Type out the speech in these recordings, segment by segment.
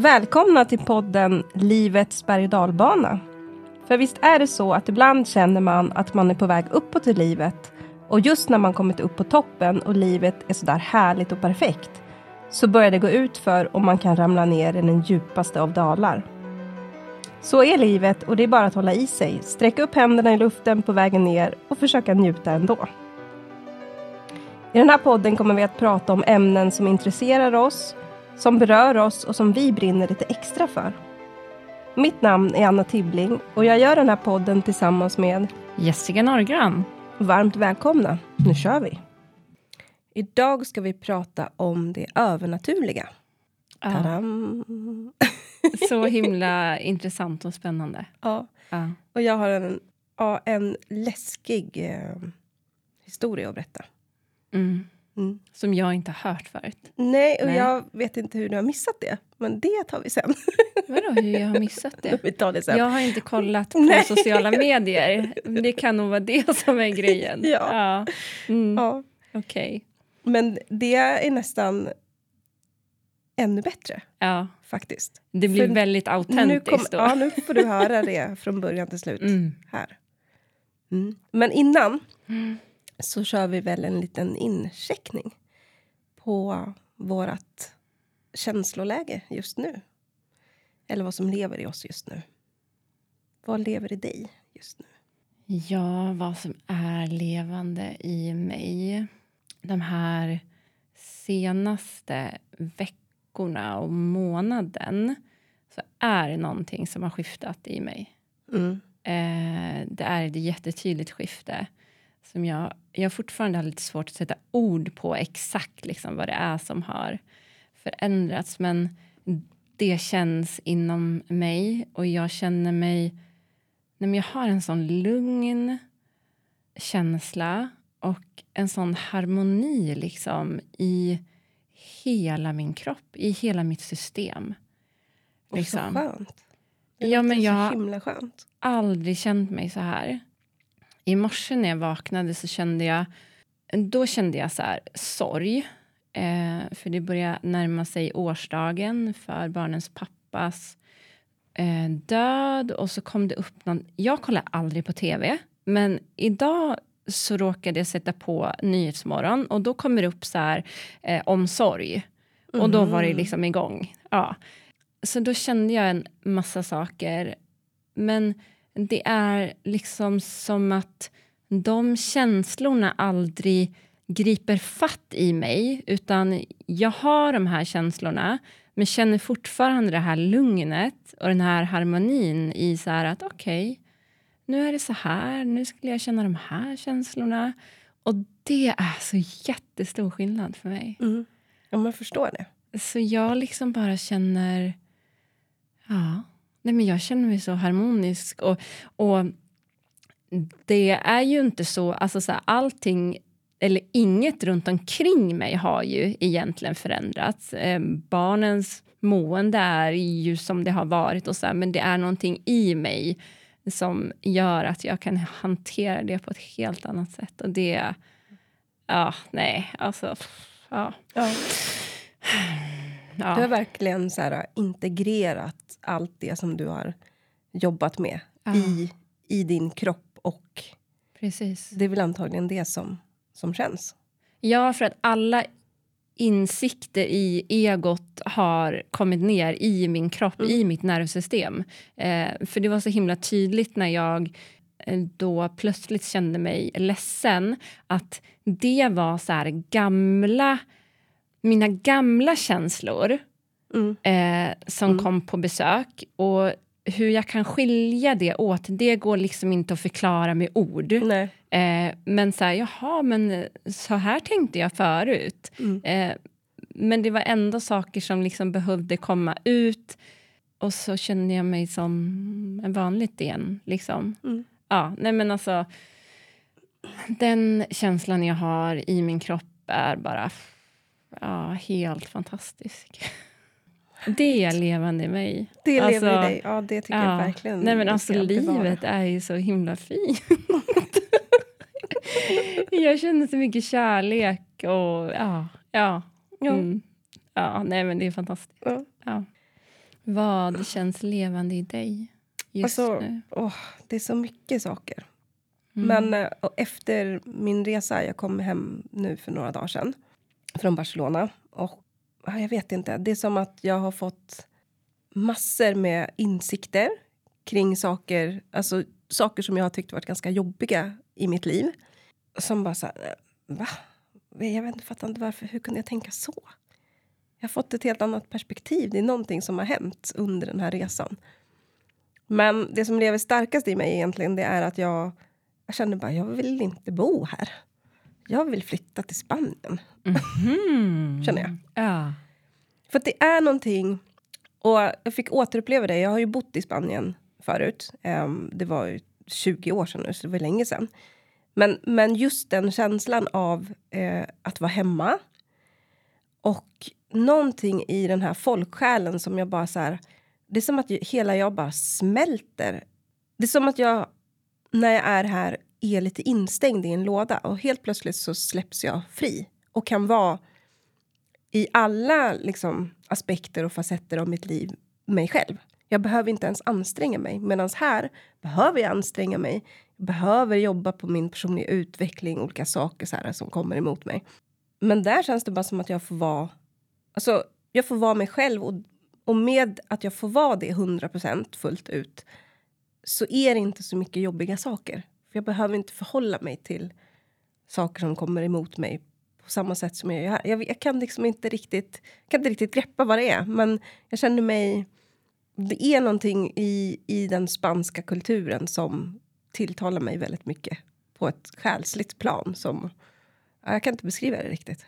Välkomna till podden Livets berg och dalbana. För visst är det så att ibland känner man att man är på väg uppåt i livet och just när man kommit upp på toppen och livet är sådär härligt och perfekt så börjar det gå ut för och man kan ramla ner i den djupaste av dalar. Så är livet och det är bara att hålla i sig, sträcka upp händerna i luften på vägen ner och försöka njuta ändå. I den här podden kommer vi att prata om ämnen som intresserar oss, som berör oss och som vi brinner lite extra för. Mitt namn är Anna Tibbling och jag gör den här podden tillsammans med Jessica Norgran. Varmt välkomna, nu kör vi! Idag ska vi prata om det övernaturliga. Ja, så himla intressant och spännande. Ja, Ja. och jag har en, ja, en läskig eh, historia att berätta. Mm. Mm. Som jag inte har hört förut. Nej, och Nej. jag vet inte hur du har missat det. Men det tar vi sen. Vadå, hur jag har missat det? vi tar det sen. Jag har inte kollat på Nej. sociala medier. Det kan nog vara det som är grejen. Ja. ja. Mm. Ja, Okej. men det är nästan ännu bättre, Ja. faktiskt. Det blir För väldigt autentiskt kom, då. ja, nu får du höra det från början till slut. Mm. Här. Mm. Men innan Mm. Så kör vi väl en liten incheckning på vårt känsloläge just nu. Eller vad som lever i oss just nu. Vad lever i dig just nu? Ja, vad som är levande i mig. De här senaste veckorna och månaden så är det någonting som har skiftat i mig. Mm. Eh, det är ett jättetydligt skifte. Som jag, jag har fortfarande har lite svårt att sätta ord på exakt liksom vad det är som har förändrats. Men det känns inom mig och jag känner mig... Nej, jag har en sån lugn känsla och en sån harmoni liksom i hela min kropp, i hela mitt system. Och Liksom. Så skönt. Det Ja, men jag- så himla skönt. aldrig känt mig så här. I morse när jag vaknade så kände jag, då kände jag så här, sorg. Eh, för det börjar närma sig årsdagen för barnens pappas eh, död. Och så kom det upp någon, jag kollar aldrig på tv, men idag så råkade jag sätta på Nyhetsmorgon och då kommer det upp så här, eh, omsorg. Och då var det liksom igång. Ja. Så då kände jag en massa saker. Men det är liksom som att de känslorna aldrig griper fatt i mig. Utan jag har de här känslorna men känner fortfarande det här lugnet och den här harmonin i så här att okej, nu är det så här, nu skulle jag känna de här känslorna. Och det är så jättestor skillnad för mig. Mm. Ja, man förstår det. Så jag liksom bara känner... Ja, nej men jag känner mig så harmonisk. Och, och det är ju inte så... Alltså så här, allting, eller inget runt omkring mig har ju egentligen förändrats. Eh, barnens mående är ju som det har varit, och så här, men det är någonting i mig som gör att jag kan hantera det på ett helt annat sätt. Och det... Ja, nej, alltså... Ja. Ja. Ja. Du har verkligen så här, integrerat allt det som du har jobbat med Ja. i, i din kropp. Och Precis. det är väl antagligen det som, som känns. Ja, för att alla insikter i egot har kommit ner i min kropp, i mitt nervsystem. Eh, för det var så himla tydligt när jag eh, då plötsligt kände mig ledsen att det var så här gamla, mina gamla känslor Mm. eh, som kom på besök. Och hur jag kan skilja det åt, det går liksom inte att förklara med ord. Eh, men så här, jaha, men så här tänkte jag förut. Mm. Eh, men det var ändå saker som liksom behövde komma ut. Och så kände jag mig som en vanligt igen. Liksom. Mm. Ja, nej men alltså, den känslan jag har i min kropp är bara ja, helt fantastisk. Det är levande i mig. Det Alltså, lever i dig. Ja, det tycker jag verkligen. Nej men alltså livet är ju så himla fint. jag känner så mycket kärlek och ja, ja. Ja. Mm. Ja, nej men det är fantastiskt. Ja. Ja. Vad känns levande i dig just Alltså, nu? åh, det är så mycket saker. Mm. Men eh, och efter min resa, jag kom hem nu för några dagar sedan från Barcelona. Och jag vet inte, det är som att jag har fått massor med insikter kring saker, alltså saker som jag har tyckt varit ganska jobbiga i mitt liv. Som bara så här, äh, va? Jag vet inte, fattar inte varför, hur kunde jag tänka så? Jag har fått ett helt annat perspektiv. Det är någonting som har hänt under den här resan. Men det som lever starkast i mig egentligen, det är att jag, jag känner bara, jag vill inte bo här. Jag vill flytta till Spanien, Mhm. känner jag. Ja. För att det är någonting, och jag fick återuppleva det. Jag har ju bott i Spanien förut. Ehm, det var ju 20 år sedan nu, så det var länge sedan. Men, men just den känslan av eh, att vara hemma och någonting i den här folksjälen som jag bara så här... Det är som att hela jag bara smälter. Det är som att jag, när jag är här, är lite instängd i en låda och helt plötsligt så släpps jag fri och kan vara i alla liksom, aspekter och facetter av mitt liv mig själv. Jag behöver inte ens anstränga mig. Medan här behöver jag anstränga mig. Jag behöver jobba på min personliga utveckling, olika saker så här, som kommer emot mig. Men där känns det bara som att jag får vara... Alltså, jag får vara mig själv. Och, och med att jag får vara det 100% fullt ut så är det inte så mycket jobbiga saker. För Jag behöver inte förhålla mig till saker som kommer emot mig på samma sätt som jag gör. Jag, jag kan liksom inte riktigt, kan inte riktigt greppa vad det är, men jag känner mig... Det är någonting i, i den spanska kulturen som tilltalar mig väldigt mycket på ett själsligt plan. Som, ja, jag kan inte beskriva det riktigt.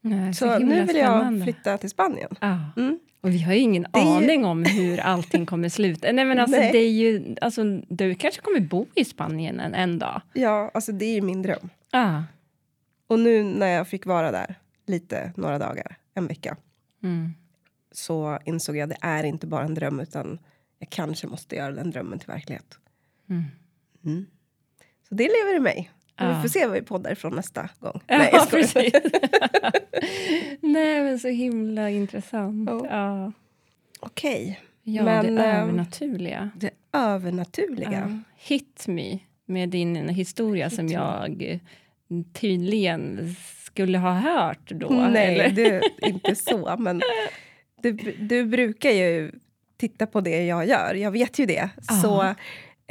Nej, Så himla nu vill jag spännande. flytta till Spanien. Ja. Mm. Och vi har ju ingen Det ju- aning om hur allting kommer sluta. Nej, men alltså, Nej. det är ju, alltså, du kanske kommer bo i Spanien en, en dag. Ja, alltså det är ju min dröm. Ja. Och nu när jag fick vara där lite, några dagar, en vecka, Mm. så insåg jag att det är inte bara en dröm utan jag kanske måste göra den drömmen till verklighet. Mm. Mm. Så det lever i mig. Ja. Vi får se vad vi poddar ifrån nästa gång. Ja, Nej, jag precis. Nej, men så himla intressant. Ja. Ja, Okej, ja Men, det ehm, övernaturliga. det övernaturliga. Ja. Hit me med din historia som me. jag tydligen skulle ha hört då. Nej, eller? det inte så. Men du, du brukar ju titta på det jag gör. Jag vet ju det. Så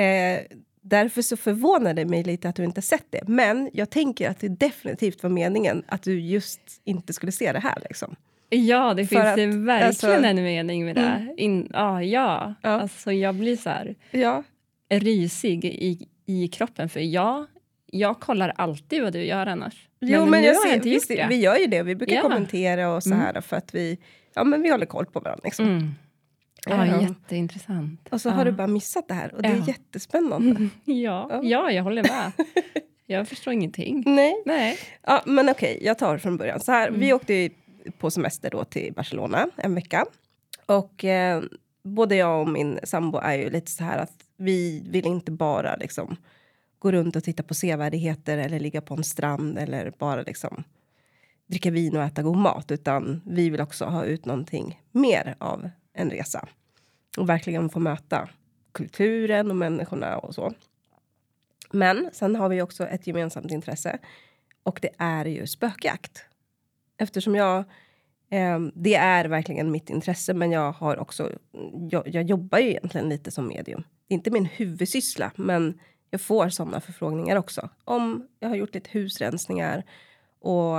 eh, därför så förvånar det mig lite att du inte sett det. Men jag tänker att det definitivt var meningen att du just inte skulle se det här. Liksom. Ja, det För finns att, det verkligen alltså- en mening med det. In, ja, ja. Ja. Alltså, jag blir så här Ja, rysig i, i kroppen. För jag, jag kollar alltid vad du gör annars. Jo, men, nu jag ser, inte visst, det. vi gör ju det. Vi brukar Ja. kommentera och så Mm. här för att vi, ja, men vi håller koll på varandra. Liksom. Mm. Ja, Ja. jätteintressant. Och så ja. har du bara missat det här och det är Ja. jättespännande. Ja, Ja. ja, jag håller med. Jag förstår ingenting. Nej. Nej. Ja, men okej, jag tar från början. Så här, Mm. Vi åkte på semester då till Barcelona en vecka. Och eh, både jag och min sambo är ju lite så här att vi vill inte bara liksom gå runt och titta på sevärdheter eller ligga på en strand eller bara liksom dricka vin och äta god mat. Utan vi vill också ha ut någonting mer av en resa. Och verkligen få möta kulturen och människorna och så. Men sen har vi också ett gemensamt intresse. Och det är ju spökjakt. Eftersom jag... Eh, det är verkligen mitt intresse, men jag har också... Jag, jag jobbar ju egentligen lite som medium. Det är inte min huvudsyssla, men jag får såna förfrågningar också. Om jag har gjort lite husrensningar och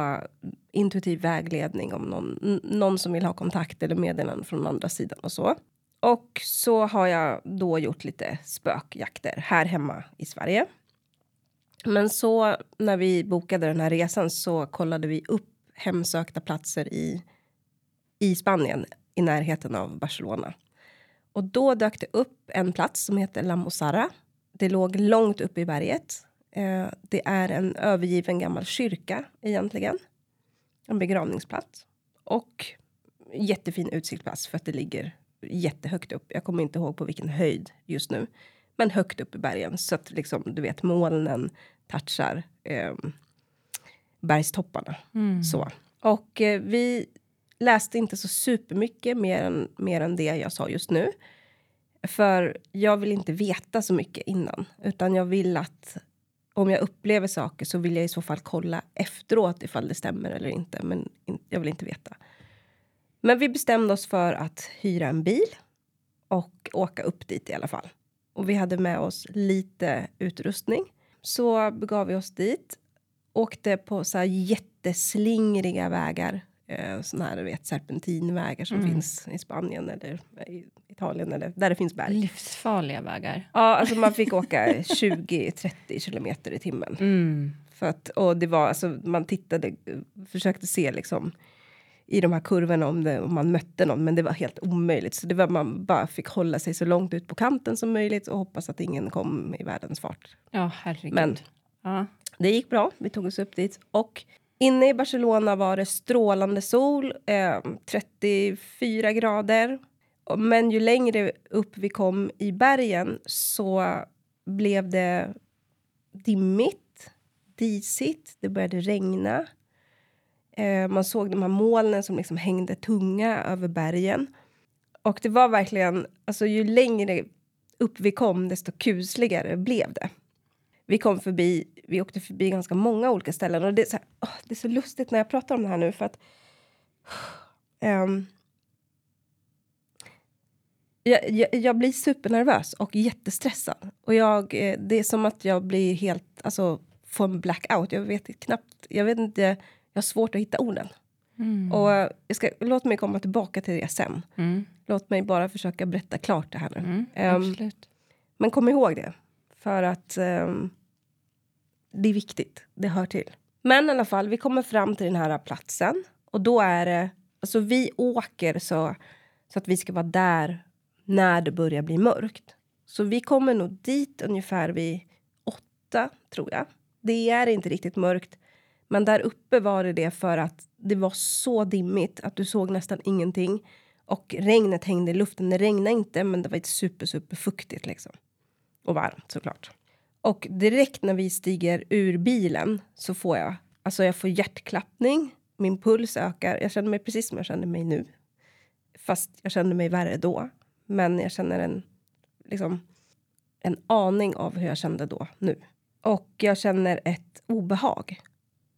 intuitiv vägledning om någon, någon som vill ha kontakt eller meddelanden från andra sidan och så. Och så har jag då gjort lite spökjakter här hemma i Sverige. Men så när vi bokade den här resan så kollade vi upp hemsökta platser i, i Spanien i närheten av Barcelona. Och då dök det upp en plats som heter La Mosara. Det låg långt uppe i berget. Eh, det är en övergiven gammal kyrka egentligen. En begravningsplats. Och jättefin utsiktsplats för att det ligger jättehögt upp. Jag kommer inte ihåg på vilken höjd just nu. Men högt upp i bergen så att liksom, du vet molnen touchar eh, bergstopparna. Mm. Så. Och eh, vi läste inte så supermycket mer än, mer än det jag sa just nu. För jag vill inte veta så mycket innan. Utan jag vill att om jag upplever saker så vill jag i så fall kolla efteråt ifall det stämmer eller inte. Men jag vill inte veta. Men vi bestämde oss för att hyra en bil och åka upp dit i alla fall. Och vi hade med oss lite utrustning. Så begav vi oss dit. Åkte på så här jätteslingriga vägar. Eh, såna här vet, serpentinvägar som Mm. finns i Spanien eller i Italien eller där det finns berg. Livsfarliga vägar. Ja, alltså man fick åka 20-30 kilometer i timmen. Mm. För att, och det var, alltså, man tittade, försökte se liksom i de här kurvorna om, det, om man mötte någon, men det var helt omöjligt. Så det var man bara fick hålla sig så långt ut på kanten som möjligt och hoppas att ingen kom i världens fart. Ja, herregud. Men- ja. Det gick bra, vi tog oss upp dit. Och inne i Barcelona var det strålande sol, eh, 34 grader. Men ju längre upp vi kom i bergen så blev det dimmigt, disigt, det började regna. Eh, man såg de här molnen som liksom hängde tunga över bergen. Och det var verkligen, alltså ju längre upp vi kom desto kusligare blev det. Vi kom förbi, vi åkte förbi ganska många olika ställen och det är så, här, oh, det är så lustigt när jag pratar om det här nu för att um, jag, jag, jag blir supernervös och jättestressad. Och jag, eh, det är som att jag blir helt, alltså får en blackout. Jag vet knappt, jag vet inte, jag har svårt att hitta orden. Mm. Och eh, jag ska, låt mig komma tillbaka till det sen. Mm. Låt mig bara försöka berätta klart det här nu. Mm. Absolut. Men kom ihåg det. För att ehm, det är viktigt. Det hör till. Men i alla fall, vi kommer fram till den här platsen. Och då är det... Alltså vi åker så, så att vi ska vara där när det börjar bli mörkt. Så vi kommer nog dit ungefär vid åtta, tror jag. Det är inte riktigt mörkt. Men där uppe var det det för att det var så dimmigt att du såg nästan ingenting. Och regnet hängde i luften. Det regnade inte, men det var inte super, super fuktigt liksom. Och varmt såklart. Och direkt när vi stiger ur bilen så får jag, alltså jag får hjärtklappning. Min puls ökar. Jag känner mig precis som jag känner mig nu. Fast jag kände mig värre då. Men jag känner en, liksom, en aning av hur jag kände då, nu. Och jag känner ett obehag.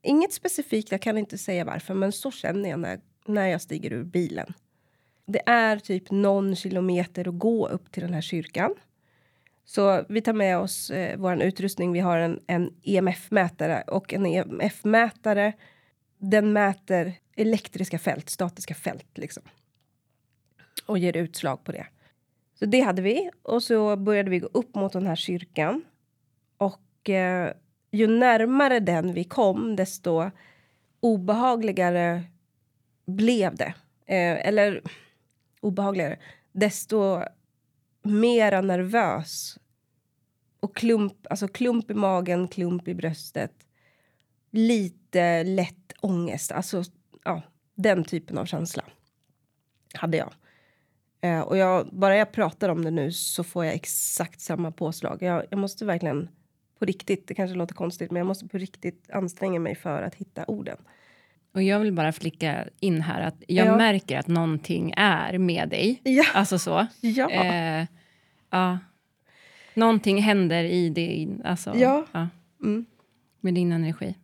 Inget specifikt, jag kan inte säga varför, men så känner jag när, när jag stiger ur bilen. Det är typ någon kilometer att gå upp till den här kyrkan. Så vi tar med oss eh, vår utrustning. Vi har en, en EMF-mätare och en EMF-mätare den mäter elektriska fält, statiska fält liksom. Och ger utslag på det. Så det hade vi och så började vi gå upp mot den här kyrkan. Och eh, ju närmare den vi kom desto obehagligare blev det. Eh, eller obehagligare. Desto mera nervös. Och klump, alltså klump i magen, klump i bröstet. Lite lätt ångest. Alltså, ja, den typen av känsla hade jag. Eh, och jag, bara jag pratar om det nu så får jag exakt samma påslag. Jag, jag måste verkligen på riktigt, det kanske låter konstigt, men jag måste på riktigt anstränga mig för att hitta orden. Och jag vill bara flicka in här att jag Ja. märker att någonting är med dig. Ja, Alltså så. ja. Eh, ja. Någonting händer i din, alltså, Ja. ja, Mm. med din energi.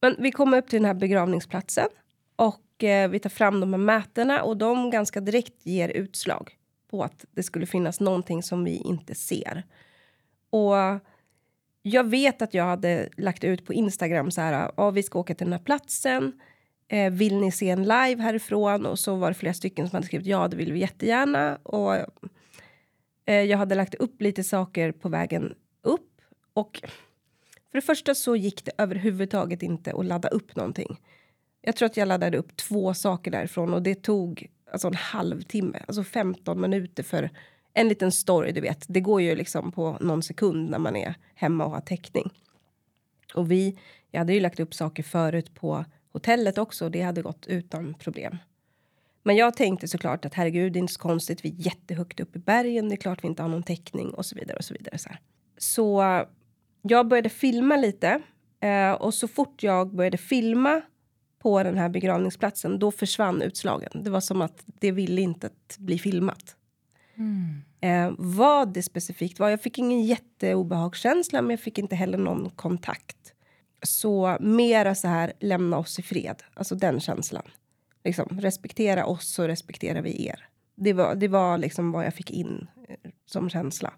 Men vi kommer upp till den här begravningsplatsen och eh, vi tar fram de här mätarna och de ganska direkt ger utslag på att det skulle finnas någonting som vi inte ser. Och jag vet att jag hade lagt ut på Instagram så här, ja, vi ska åka till den här platsen. Eh, vill ni se en live härifrån? Och så var det flera stycken som hade skrivit ja, det vill vi jättegärna. Och eh, jag hade lagt upp lite saker på vägen upp och för det första så gick det överhuvudtaget inte att ladda upp någonting. Jag tror att jag laddade upp två saker därifrån och det tog alltså en halvtimme, alltså 15 minuter för en liten story, du vet. Det går ju liksom på någon sekund när man är hemma och har täckning. Och vi, jag hade ju lagt upp saker förut på hotellet också och det hade gått utan problem. Men jag tänkte såklart att herregud, det är inte så konstigt. Vi är jättehögt upp i bergen. Det är klart vi inte har någon täckning och så vidare och så vidare. Så, här. så jag började filma lite eh, och så fort jag började filma på den här begravningsplatsen, då försvann utslagen. Det var som att det ville inte bli filmat. Mm. Eh, vad det specifikt var, jag fick ingen jätteobehagskänsla men jag fick inte heller någon kontakt. Så mera så här, lämna oss i fred. Alltså den känslan. Liksom, respektera oss så respekterar vi er. Det var, det var liksom vad jag fick in eh, som känsla.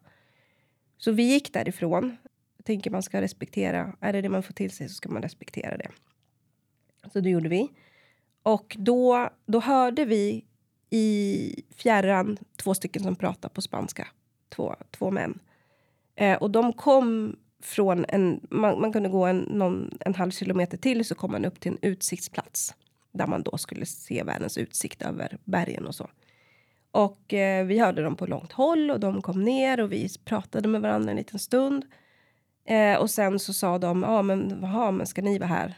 Så vi gick därifrån. Jag tänker man ska respektera. Är det det man får till sig så ska man respektera det. Så det gjorde vi. Och då, då hörde vi i fjärran två stycken som pratar på spanska. Två, två män. Eh, och de kom från en... Man, man kunde gå en, någon, en halv kilometer till så kom man upp till en utsiktsplats där man då skulle se världens utsikt över bergen och så. Och eh, vi hörde dem på långt håll och de kom ner och vi pratade med varandra en liten stund. Eh, och sen så sa de, ja men vad men ska ni vara här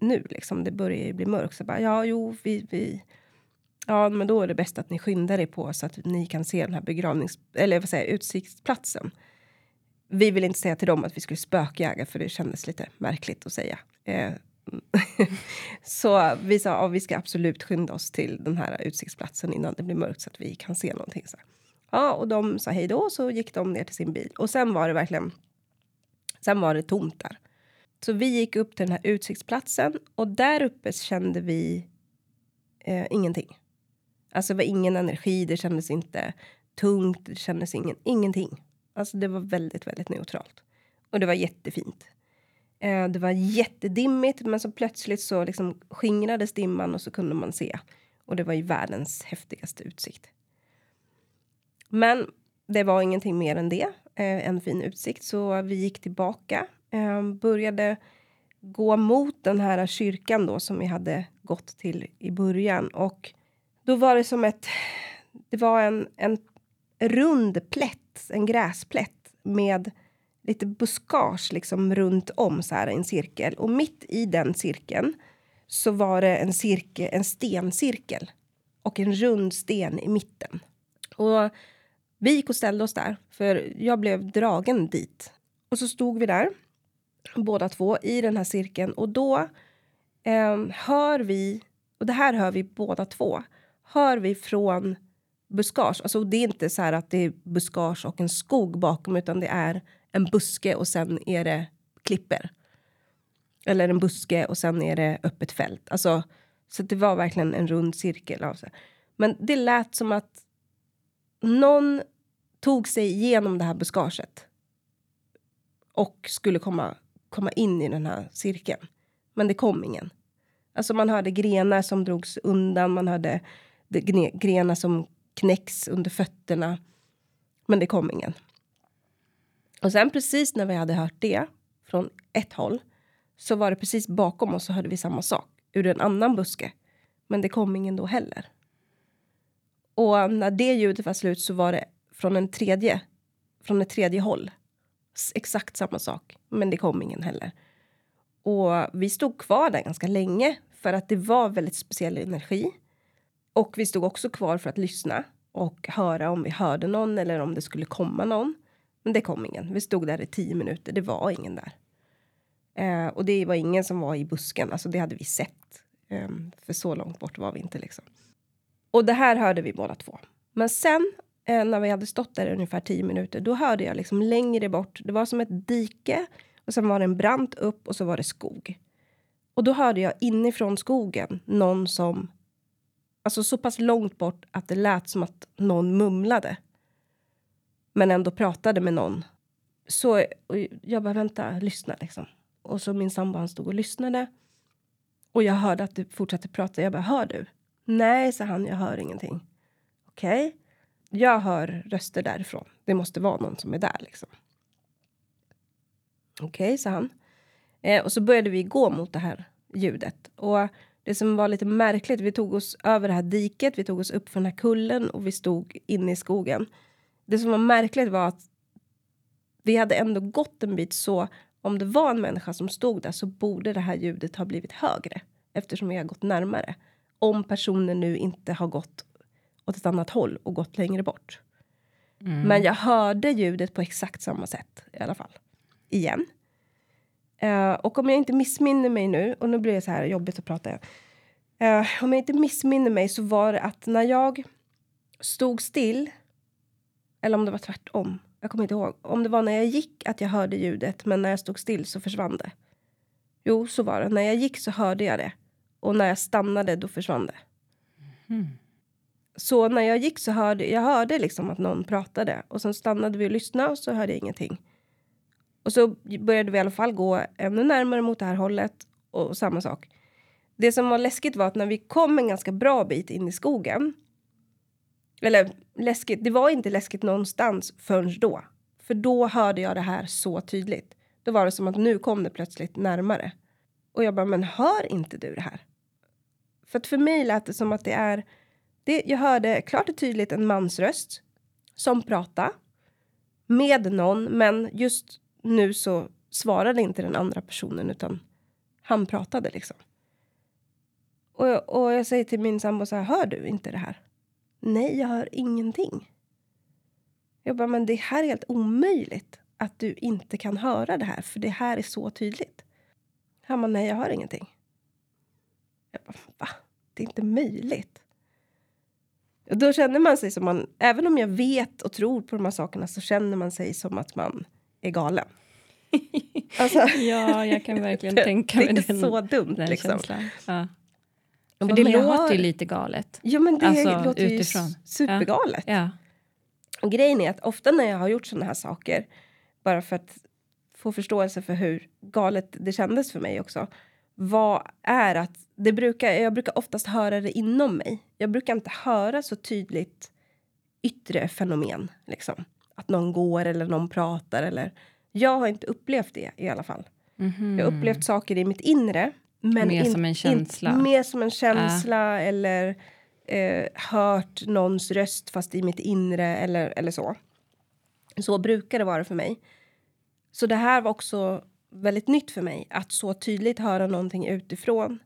nu liksom? Det börjar ju bli mörkt. Så bara, ja jo, vi, vi, ja men då är det bäst att ni skyndar er på så att ni kan se den här begravnings, eller vad säger utsiktsplatsen. Vi vill inte säga till dem att vi skulle spökjaga för det kändes lite märkligt att säga. Eh, så vi sa att ja, vi ska absolut skynda oss till den här utsiktsplatsen innan det blir mörkt så att vi kan se någonting. Så. Ja, och de sa hej då så gick de ner till sin bil och sen var det verkligen. Sen var det tomt där. Så vi gick upp till den här utsiktsplatsen och där uppe kände vi eh, ingenting. Alltså det var ingen energi, det kändes inte tungt, det kändes ingen, ingenting. Alltså det var väldigt, väldigt neutralt. Och det var jättefint. Eh, det var jättedimmigt men så plötsligt så liksom skingrades dimman och så kunde man se. Och det var ju världens häftigaste utsikt. Men det var ingenting mer än det. Eh, en fin utsikt. Så vi gick tillbaka. Eh, började gå mot den här kyrkan då som vi hade gått till i början. Och då var det som ett... Det var en, en rund plätt, en gräsplätt med lite buskage liksom runt om så här en cirkel. Och mitt i den cirkeln så var det en, cirkel, en stencirkel och en rund sten i mitten. Och vi gick och ställde oss där, för jag blev dragen dit. Och så stod vi där, båda två, i den här cirkeln. Och då eh, hör vi, och det här hör vi båda två, hör vi från buskage. Alltså det är inte så här att det är buskage och en skog bakom, utan det är en buske och sen är det klipper. Eller en buske och sen är det öppet fält. Alltså, så det var verkligen en rund cirkel. Av sig. Men det lät som att någon tog sig igenom det här buskaget. Och skulle komma, komma in i den här cirkeln. Men det kom ingen. Alltså man hörde grenar som drogs undan, man hörde grenar som knäcks under fötterna. Men det kom ingen. Och sen precis när vi hade hört det från ett håll så var det precis bakom oss så hörde vi samma sak ur en annan buske. Men det kom ingen då heller. Och när det ljudet var slut så var det från en tredje, från ett tredje håll. Exakt samma sak, men det kom ingen heller. Och vi stod kvar där ganska länge för att det var väldigt speciell energi. Och vi stod också kvar för att lyssna och höra om vi hörde någon eller om det skulle komma någon. Men det kom ingen. Vi stod där i tio minuter. Det var ingen där. Eh, och det var ingen som var i busken. Alltså det hade vi sett. Eh, för så långt bort var vi inte liksom. Och det här hörde vi båda två. Men sen eh, när vi hade stått där ungefär tio minuter, då hörde jag liksom längre bort. Det var som ett dike och sen var det en brant upp och så var det skog. Och då hörde jag inifrån skogen någon som, alltså så pass långt bort att det lät som att någon mumlade men ändå pratade med någon. Så jag bara, vänta, lyssna liksom. Och så min sambo han stod och lyssnade. Och jag hörde att du fortsatte prata. Jag bara, hör du? Nej, sa han, jag hör ingenting. Okej. Okay. Jag hör röster därifrån. Det måste vara någon som är där liksom. Okej, okay, sa han. Eh, och så började vi gå mot det här ljudet. Och det som var lite märkligt, vi tog oss över det här diket, vi tog oss upp för den här kullen och vi stod inne i skogen det som var märkligt var att vi hade ändå gått en bit så om det var en människa som stod där så borde det här ljudet ha blivit högre eftersom vi har gått närmare. Om personen nu inte har gått åt ett annat håll och gått längre bort. Mm. Men jag hörde ljudet på exakt samma sätt i alla fall. Igen. Eh, och om jag inte missminner mig nu, och nu blir det så här jobbigt att prata. Eh, om jag inte missminner mig så var det att när jag stod still, eller om det var tvärtom, jag kommer inte ihåg. Om det var när jag gick att jag hörde ljudet, men när jag stod still så försvann det. Jo, så var det. När jag gick så hörde jag det. Och när jag stannade, då försvann det. Mm. Så när jag gick så hörde jag hörde liksom att någon pratade. Och sen stannade vi och lyssnade och så hörde jag ingenting. Och så började vi i alla fall gå ännu närmare mot det här hållet. Och samma sak. Det som var läskigt var att när vi kom en ganska bra bit in i skogen. Eller läskigt, det var inte läskigt någonstans förrän då. För då hörde jag det här så tydligt. Då var det som att nu kom det plötsligt närmare. Och jag bara, men hör inte du det här? För att för mig lät det som att det är... Det, jag hörde klart och tydligt en mans röst som pratade med någon, men just nu så svarade inte den andra personen utan han pratade liksom. Och, och jag säger till min sambo så här, hör du inte det här? Nej, jag hör ingenting. Jag bara, men det här är helt omöjligt att du inte kan höra det här, för det här är så tydligt. Han bara, nej, jag hör ingenting. Jag bara, va? Det är inte möjligt. Och då känner man sig som man, även om jag vet och tror på de här sakerna så känner man sig som att man är galen. Alltså, ja, jag kan verkligen det, tänka mig det är den, så dumt den liksom. Ja. För det låter ju lite galet. Ja, men det Alltså, låter utifrån. ju supergalet. Ja. Och grejen är att ofta när jag har gjort såna här saker, bara för att få förståelse för hur galet det kändes för mig också, vad är att det brukar, jag brukar oftast höra det inom mig. Jag brukar inte höra så tydligt yttre fenomen, liksom. Att någon går eller någon pratar eller... Jag har inte upplevt det i alla fall. Mhm. Jag har upplevt saker i mitt inre. Men Mer in- som en känsla. In, mer som en känsla eller eh, hört någons röst fast i mitt inre eller, eller så. Så brukar det vara för mig. Så det här var också väldigt nytt för mig. Att så tydligt höra någonting utifrån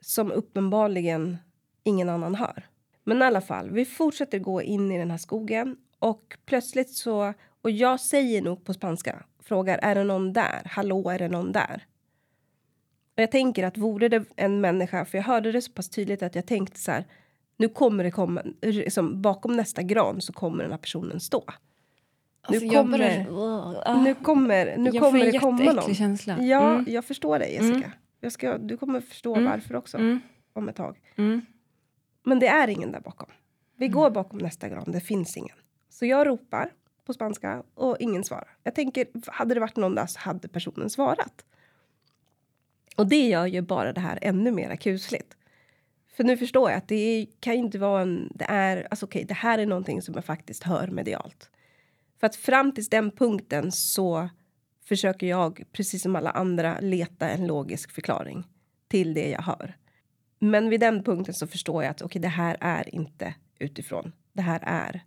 som uppenbarligen ingen annan hör. Men i alla fall, vi fortsätter gå in i den här skogen och plötsligt så, och jag säger nog på spanska, frågar är det någon där? Hallå, är det någon där? Och jag tänker att vore det en människa, för jag hörde det så pass tydligt att jag tänkte så här, nu kommer det komma, liksom, bakom nästa gran så kommer den här personen stå. Alltså, nu kommer, bara- Ah. nu kommer, nu jag kommer det komma någon. känsla. Ja, Mm. jag förstår dig Jessica. Mm. Jag ska, du kommer förstå Mm. varför också Mm. om ett tag. Mm. Men det är ingen där bakom. Vi Mm. går bakom nästa gran, det finns ingen. Så jag ropar på spanska och ingen svarar. Jag tänker, hade det varit någon där så hade personen svarat. Och det gör ju bara det här ännu mer kusligt. För nu förstår jag att det kan ju inte vara en... Det är, alltså okej, det här är någonting som jag faktiskt hör medialt. För att fram till den punkten så försöker jag, precis som alla andra, leta en logisk förklaring till det jag hör. Men vid den punkten så förstår jag att okej, det här är inte utifrån. Det här är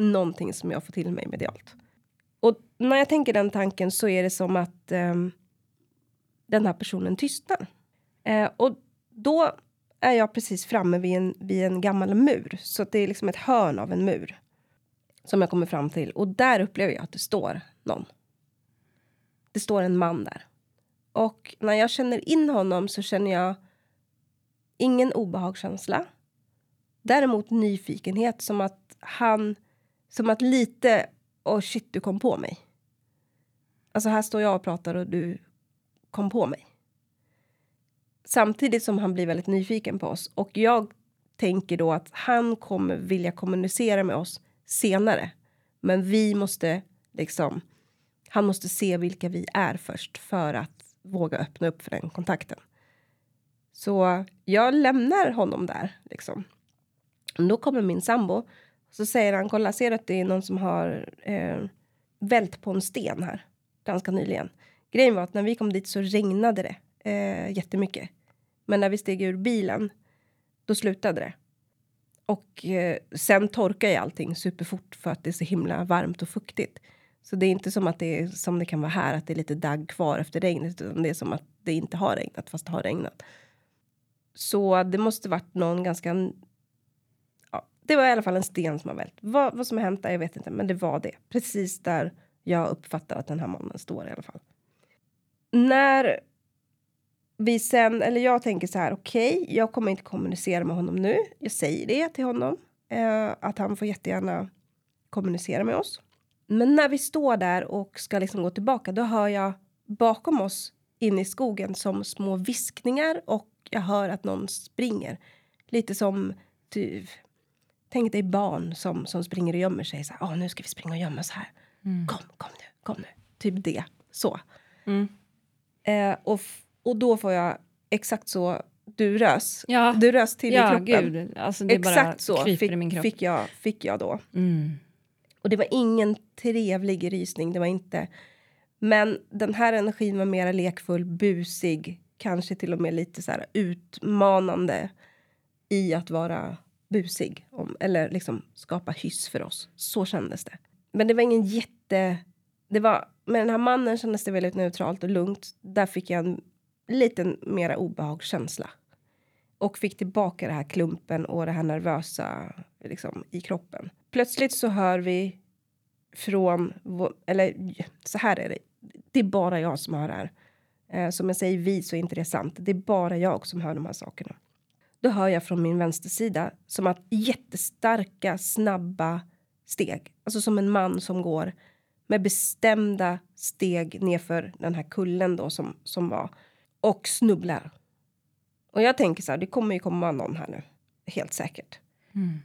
någonting som jag får till mig medialt. Och när jag tänker den tanken så är det som att eh, den här personen tystnar. Eh, och då är jag precis framme vid en, vid en gammal mur. Så att det är liksom ett hörn av en mur. Som jag kommer fram till. Och där upplever jag att det står någon. Det står en man där. Och när jag känner in honom så känner jag ingen obehagskänsla. Däremot nyfikenhet som att han, som att lite, oh shit du kom på mig. Alltså här står jag och pratar och du kom på mig. Samtidigt som han blir väldigt nyfiken på oss. Och jag tänker då att han kommer vilja kommunicera med oss senare. Men vi måste liksom, han måste se vilka vi är först för att våga öppna upp för den kontakten. Så jag lämnar honom där liksom. Då kommer min sambo. Så säger han, kolla ser du att det är någon som har eh, vält på en sten här. Ganska nyligen. Grejen var att när vi kom dit så regnade det eh, jättemycket. Men när vi steg ur bilen, då slutade det. Och eh, sen torkar ju allting superfort för att det är så himla varmt och fuktigt. Så det är inte som att det är som det kan vara här, att det är lite dagg kvar efter regnet. Utan det är som att det inte har regnat, fast det har regnat. Så det måste varit någon ganska... Det var i alla fall en sten som har vält. Vad, vad som har hänt där, jag vet inte. Men det var det. Precis där jag uppfattar att den här mannen står i alla fall. när vi sen, eller jag tänker så här, okej, okay, jag kommer inte kommunicera med honom nu. Jag säger det till honom, eh, att han får jättegärna kommunicera med oss. Men när vi står där och ska liksom gå tillbaka, då hör jag bakom oss inne i skogen som små viskningar och jag hör att någon springer. Lite som, typ, tänk dig barn som, som springer och gömmer sig. Så här, nu ska vi springa och gömma oss här. Mm. Kom, kom nu, kom nu. Typ det, så. Mm. Eh, och, och då får jag exakt så du rös. Ja. Du rös till ja, i kroppen. Gud. Alltså, exakt så fick. Fick, jag, fick jag då. Mm. Och det var ingen trevlig rysning. Det var inte... Men den här energin var mer lekfull, busig, kanske till och med lite så utmanande i att vara busig. Om, eller liksom skapa hyss för oss. Så kändes det. Men det var ingen jätte... Det var, med den här mannen kändes det väldigt neutralt och lugnt. Där fick jag en liten mera obehagskänsla. Och fick tillbaka det här klumpen och det här nervösa liksom, i kroppen. Plötsligt så hör vi från... Eller så här är det. Det är bara jag som hör det här. Eh, som jag säger vi så är inte det sant. Det är bara jag som hör de här sakerna. Då hör jag från min vänstersida som att jättestarka, snabba steg. Alltså som en man som går med bestämda steg nerför den här kullen då som, som var. Och snubblar. Och jag tänker så här, det kommer ju komma någon här nu. Helt säkert. Mm.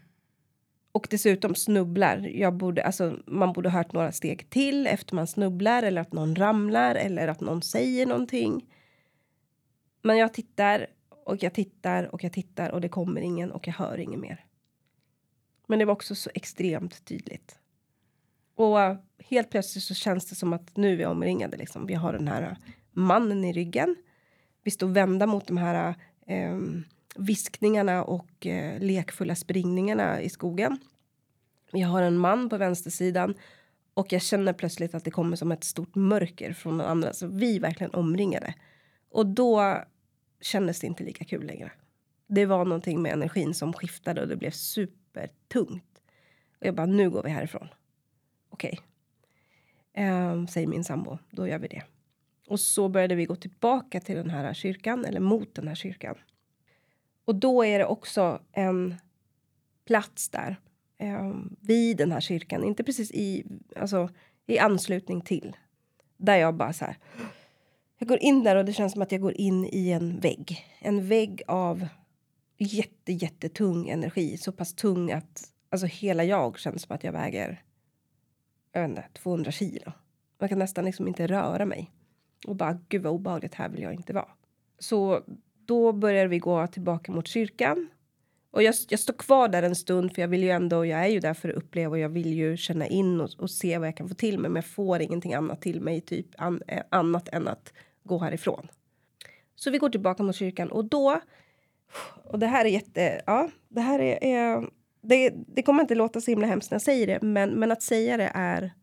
Och dessutom snubblar. Jag borde, alltså, man borde hört några steg till efter man snubblar eller att någon ramlar eller att någon säger någonting. Men jag tittar och jag tittar och jag tittar och det kommer ingen och jag hör inget mer. Men det var också så extremt tydligt. Och helt plötsligt så känns det som att nu är vi omringade. Liksom. Vi har den här mannen i ryggen. Vi står vända mot de här eh, viskningarna och eh, lekfulla springningarna i skogen. Jag har en man på vänstersidan och jag känner plötsligt att det kommer som ett stort mörker från den andra. Så vi är verkligen omringade. Och då kändes det inte lika kul längre. Det var någonting med energin som skiftade och det blev supertungt. Och jag bara, nu går vi härifrån. Okej. Okay. Eh, säger min sambo, då gör vi det. Och så började vi gå tillbaka till den här kyrkan, eller mot den här kyrkan. Och då är det också en plats där eh, vid den här kyrkan, inte precis i, alltså, i anslutning till. Där jag bara så här. Jag går in där och det känns som att jag går in i en vägg. En vägg av jätte, jättetung energi. Så pass tung att alltså, hela jag känns som att jag väger jag vet inte, 200 kilo. Man kan nästan liksom inte röra mig. Och bara, gud vad obehagligt, här vill jag inte vara. Så då börjar vi gå tillbaka mot kyrkan. Och jag, jag står kvar där en stund för jag vill ju ändå, jag är ju där för att uppleva och jag vill ju känna in och, och se vad jag kan få till mig. Men jag får ingenting annat till mig, typ an, eh, annat än att gå härifrån. Så vi går tillbaka mot kyrkan och då, och det här är jätte, ja, det här är, är det, det kommer inte låta så himla hemskt när jag säger det, men, men att säga det är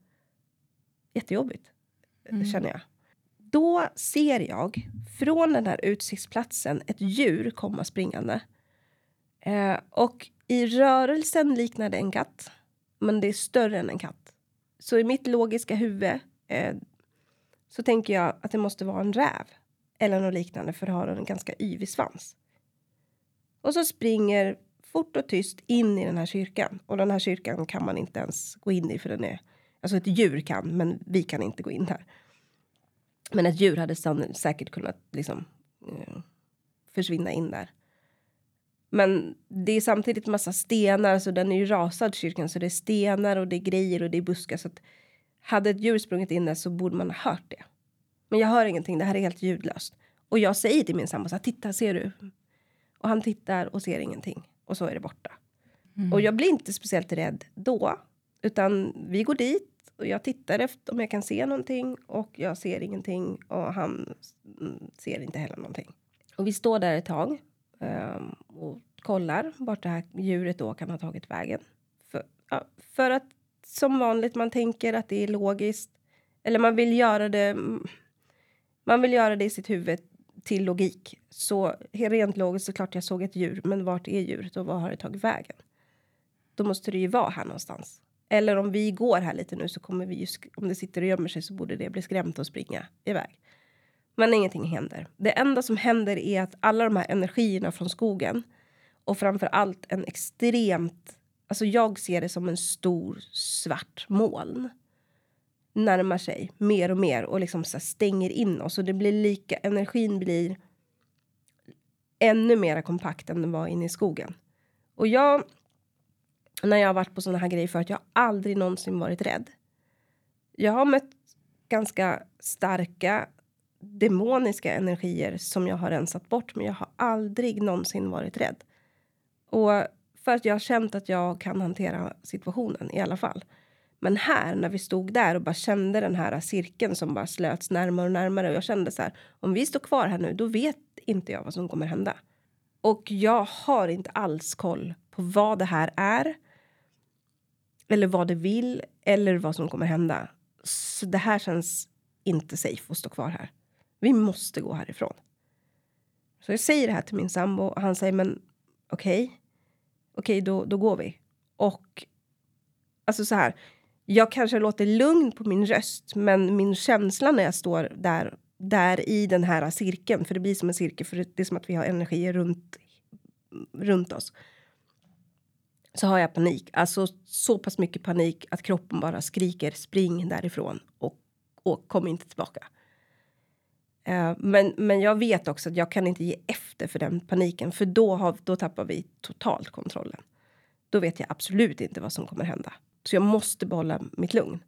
jättejobbigt, mm. känner jag. Då ser jag från den här utsiktsplatsen ett djur komma springande. Eh, och i rörelsen liknar det en katt, men det är större än en katt. Så i mitt logiska huvud eh, så tänker jag att det måste vara en räv eller något liknande för att har en ganska yvig svans. Och så springer fort och tyst in i den här kyrkan. Och den här kyrkan kan man inte ens gå in i för den är... Alltså ett djur kan, men vi kan inte gå in där. Men ett djur hade säkert kunnat liksom eh, försvinna in där. Men det är samtidigt massa stenar, så den är ju rasad kyrkan, så det är stenar och det är grejer och det är buskar. Så att hade ett djur sprungit in där så borde man ha hört det. Men jag hör ingenting, det här är helt ljudlöst. Och jag säger till min sambo så här, titta ser du? Och han tittar och ser ingenting och så är det borta. Mm. Och jag blir inte speciellt rädd då, utan vi går dit och jag tittar efter om jag kan se någonting och jag ser ingenting och han ser inte heller någonting. Och vi står där ett tag Ehm, och kollar vart det här djuret då kan ha tagit vägen. För, ja, för att som vanligt man tänker att det är logiskt eller man vill göra det. Man vill göra det i sitt huvud till logik. Så rent logiskt så klart jag såg ett djur, men vart är djuret och var har det tagit vägen? Då måste det ju vara här någonstans. Eller om vi går här lite nu så kommer vi ju, om det sitter och gömmer sig så borde det bli skrämt och springa iväg. Men ingenting händer. Det enda som händer är att alla de här energierna från skogen och framför allt en extremt... Alltså jag ser det som en stor svart moln närmar sig mer och mer och liksom så stänger in oss. Och det blir lika, energin blir ännu mer kompakt än den var inne i skogen. Och jag, när jag har varit på såna här grejer förut, jag har aldrig någonsin varit rädd. Jag har mött ganska starka demoniska energier som jag har rensat bort, men jag har aldrig någonsin varit rädd. Och för att jag har känt att jag kan hantera situationen i alla fall. Men här, när vi stod där och bara kände den här cirkeln som bara slöts närmare och närmare och jag kände så här, om vi står kvar här nu, då vet inte jag vad som kommer hända. Och jag har inte alls koll på vad det här är. Eller vad det vill eller vad som kommer hända. Så det här känns inte safe att stå kvar här. Vi måste gå härifrån. Så jag säger det här till min sambo och han säger men okej. Okay. Okej, okay, då, då går vi. Och alltså så här. Jag kanske låter lugn på min röst, men min känsla när jag står där, där i den här cirkeln, för det blir som en cirkel, för det är som att vi har energier runt, runt oss. Så har jag panik, alltså så pass mycket panik att kroppen bara skriker spring därifrån och, och kom inte tillbaka. Uh, men, men jag vet också att jag kan inte ge efter för den paniken, för då, har, då tappar vi totalt kontrollen. Då vet jag absolut inte vad som kommer hända. Så jag måste behålla mitt lugn.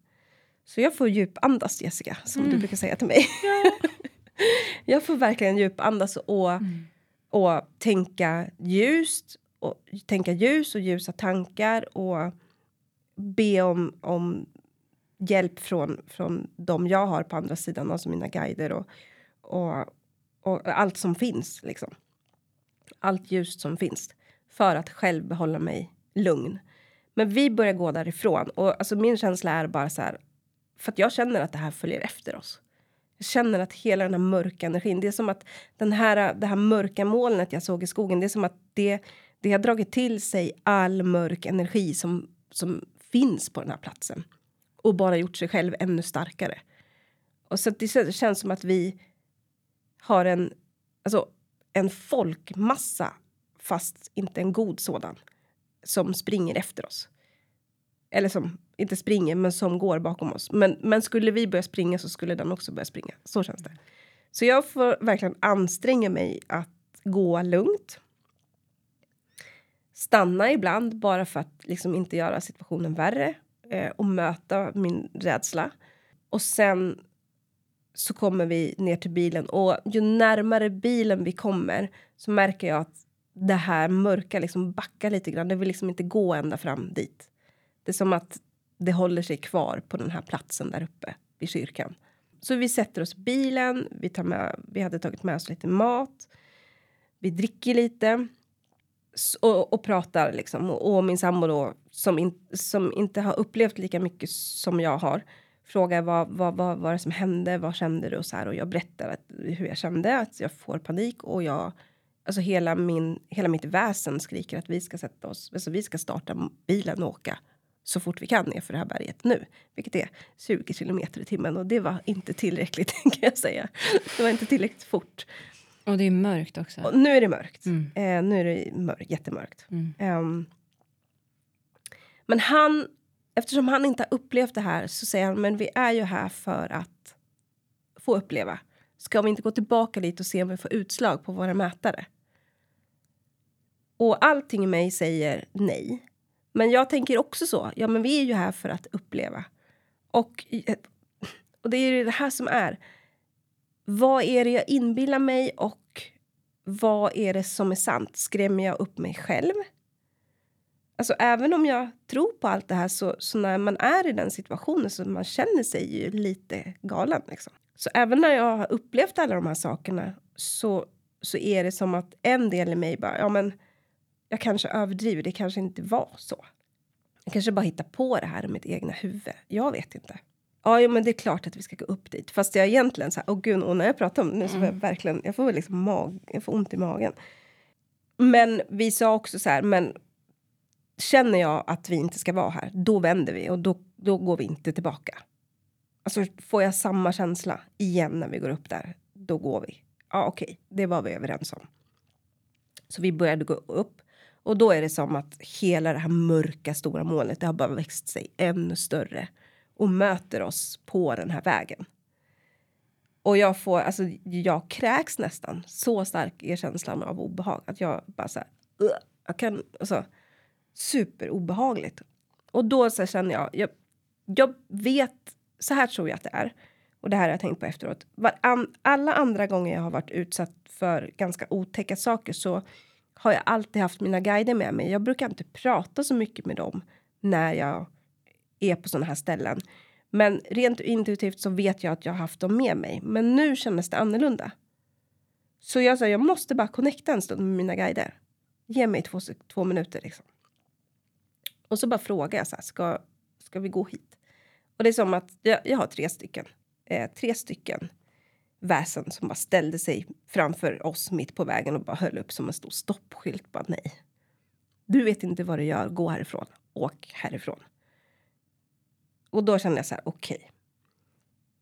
Så jag får djupandas, Jessica, som mm. du brukar säga till mig. Ja. jag får verkligen djupandas och, mm. och tänka ljust. Och tänka ljus och ljusa tankar och be om, om hjälp från, från de jag har på andra sidan, alltså mina guider och, och, och allt som finns. Liksom. Allt ljus som finns för att själv behålla mig lugn. Men vi börjar gå därifrån och alltså min känsla är bara så här. För att jag känner att det här följer efter oss. Jag känner att hela den här mörka energin, det är som att den här, det här mörka molnet jag såg i skogen, det är som att det, det har dragit till sig all mörk energi som, som finns på den här platsen. Och bara gjort sig själv ännu starkare. Och så det känns som att vi har en, alltså, en folkmassa, fast inte en god sådan som springer efter oss. Eller som inte springer, men som går bakom oss. Men, men skulle vi börja springa så skulle den också börja springa. Så känns det. Så jag får verkligen anstränga mig att gå lugnt. Stanna ibland bara för att liksom inte göra situationen värre eh, och möta min rädsla. Och sen så kommer vi ner till bilen och ju närmare bilen vi kommer så märker jag att det här mörka liksom backar lite grann. Det vill liksom inte gå ända fram dit. Det är som att det håller sig kvar på den här platsen där uppe vid kyrkan. Så vi sätter oss i bilen, vi, tar med, vi hade tagit med oss lite mat, vi dricker lite och, och pratar liksom. Och, och min sambo då, som, in, som inte har upplevt lika mycket som jag har, frågar vad, vad, vad var det som hände, vad kände du och så här. Och jag berättar att, hur jag kände, att jag får panik och jag Alltså hela, min, hela mitt väsen skriker att vi ska sätta oss, alltså vi ska starta bilen och åka så fort vi kan ner för det här berget nu. Vilket är 20 kilometer i timmen och det var inte tillräckligt kan jag säga. Det var inte tillräckligt fort. Och det är mörkt också. Och nu är det mörkt. Mm. Eh, nu är det mörkt, jättemörkt. Mm. Um, men han, eftersom han inte har upplevt det här så säger han, men vi är ju här för att få uppleva. Ska vi inte gå tillbaka lite och se om vi får utslag på våra mätare? Och allting i mig säger nej. Men jag tänker också så. Ja, men vi är ju här för att uppleva. Och, eh, och det är ju det här som är. Vad är det jag inbillar mig och vad är det som är sant? Skrämmer jag upp mig själv? Alltså även om jag tror på allt det här så, så när man är i den situationen så man känner sig ju lite galen. Liksom. Så även när jag har upplevt alla de här sakerna så, så är det som att en del i mig bara, ja men jag kanske överdriver, det kanske inte var så. Jag kanske bara hittar på det här i mitt egna huvud. Jag vet inte. Ja, men det är klart att vi ska gå upp dit. Fast jag egentligen så här, åh gud, och när jag pratar om det nu så får jag mm. verkligen, jag får liksom mag, jag får ont i magen. Men vi sa också så här, men känner jag att vi inte ska vara här, då vänder vi och då, då går vi inte tillbaka. Alltså får jag samma känsla igen när vi går upp där, då går vi. Ja, okej, okay, det var vi överens om. Så vi började gå upp och då är det som att hela det här mörka stora molnet, det har bara växt sig ännu större och möter oss på den här vägen. Och jag får, alltså jag kräks nästan. Så stark är känslan av obehag att jag bara så här, jag kan, alltså superobehagligt. Och då så känner jag, jag, jag vet, så här tror jag att det är. Och det här har jag tänkt på efteråt. Alla andra gånger jag har varit utsatt för ganska otäcka saker så har jag alltid haft mina guider med mig. Jag brukar inte prata så mycket med dem när jag är på sådana här ställen. Men rent intuitivt så vet jag att jag har haft dem med mig. Men nu kändes det annorlunda. Så jag sa, jag måste bara connecta en stund med mina guider. Ge mig två, två minuter liksom. Och så bara frågar jag så här, ska, ska vi gå hit? Och det är som att jag, jag har tre stycken, eh, tre stycken väsen som bara ställde sig framför oss mitt på vägen och bara höll upp som en stor stoppskylt. Bara nej. Du vet inte vad du gör, gå härifrån. Åk härifrån. Och då kände jag så här, okej. Okay.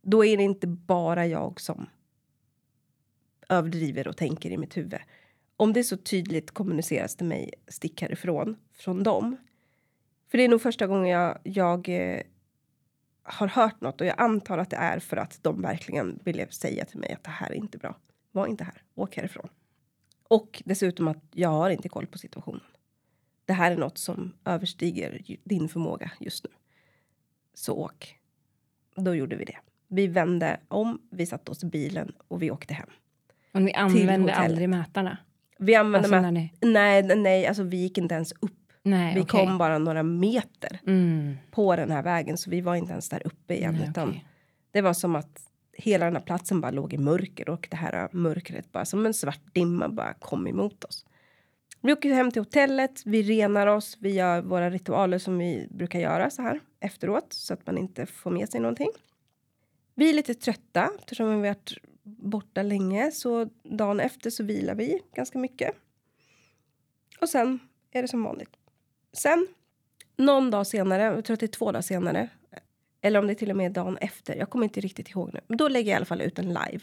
Då är det inte bara jag som överdriver och tänker i mitt huvud. Om det så tydligt kommuniceras till mig, stick härifrån, från dem. För det är nog första gången jag, jag eh, har hört något och jag antar att det är för att de verkligen ville säga till mig att det här är inte bra. Var inte här, åk härifrån. Och dessutom att jag har inte koll på situationen. Det här är något som överstiger din förmåga just nu. Så åk. Då gjorde vi det. Vi vände om, vi satte oss i bilen och vi åkte hem. Och ni använde aldrig mätarna? Vi använde alltså, mät- Nej, nej, alltså vi gick inte ens upp Nej, vi okay. kom bara några meter mm. på den här vägen så vi var inte ens där uppe igen. Nej, utan okay. Det var som att hela den här platsen bara låg i mörker och det här mörkret bara som en svart dimma bara kom emot oss. Vi åker hem till hotellet, vi renar oss, vi gör våra ritualer som vi brukar göra så här efteråt så att man inte får med sig någonting. Vi är lite trötta eftersom vi har varit borta länge så dagen efter så vilar vi ganska mycket. Och sen är det som vanligt. Sen, någon dag senare, jag tror att det är två dagar senare, eller om det till och med är dagen efter, jag kommer inte riktigt ihåg nu. Men då lägger jag i alla fall ut en live.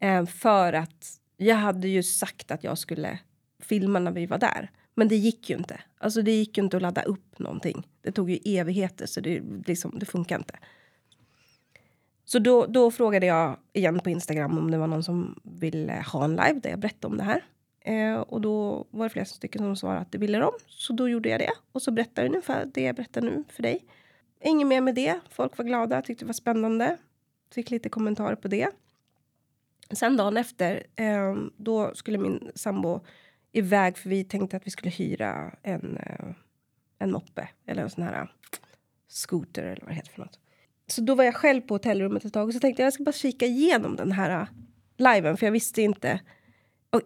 Eh, för att jag hade ju sagt att jag skulle filma när vi var där. Men det gick ju inte. Alltså det gick ju inte att ladda upp någonting. Det tog ju evigheter så det, liksom, det funkar inte. Så då, då frågade jag igen på Instagram om det var någon som ville ha en live där jag berättade om det här. Eh, och då var det flera stycken som svarade att det ville de. Så då gjorde jag det. Och så berättade jag ungefär det jag berättar nu för dig. Inget mer med det. Folk var glada, tyckte det var spännande. Fick lite kommentarer på det. Sen dagen efter, eh, då skulle min sambo iväg för vi tänkte att vi skulle hyra en, eh, en moppe eller en sån här scooter eller vad det heter för något. Så då var jag själv på hotellrummet ett tag och så tänkte jag jag ska bara kika igenom den här eh, liven för jag visste inte. Och,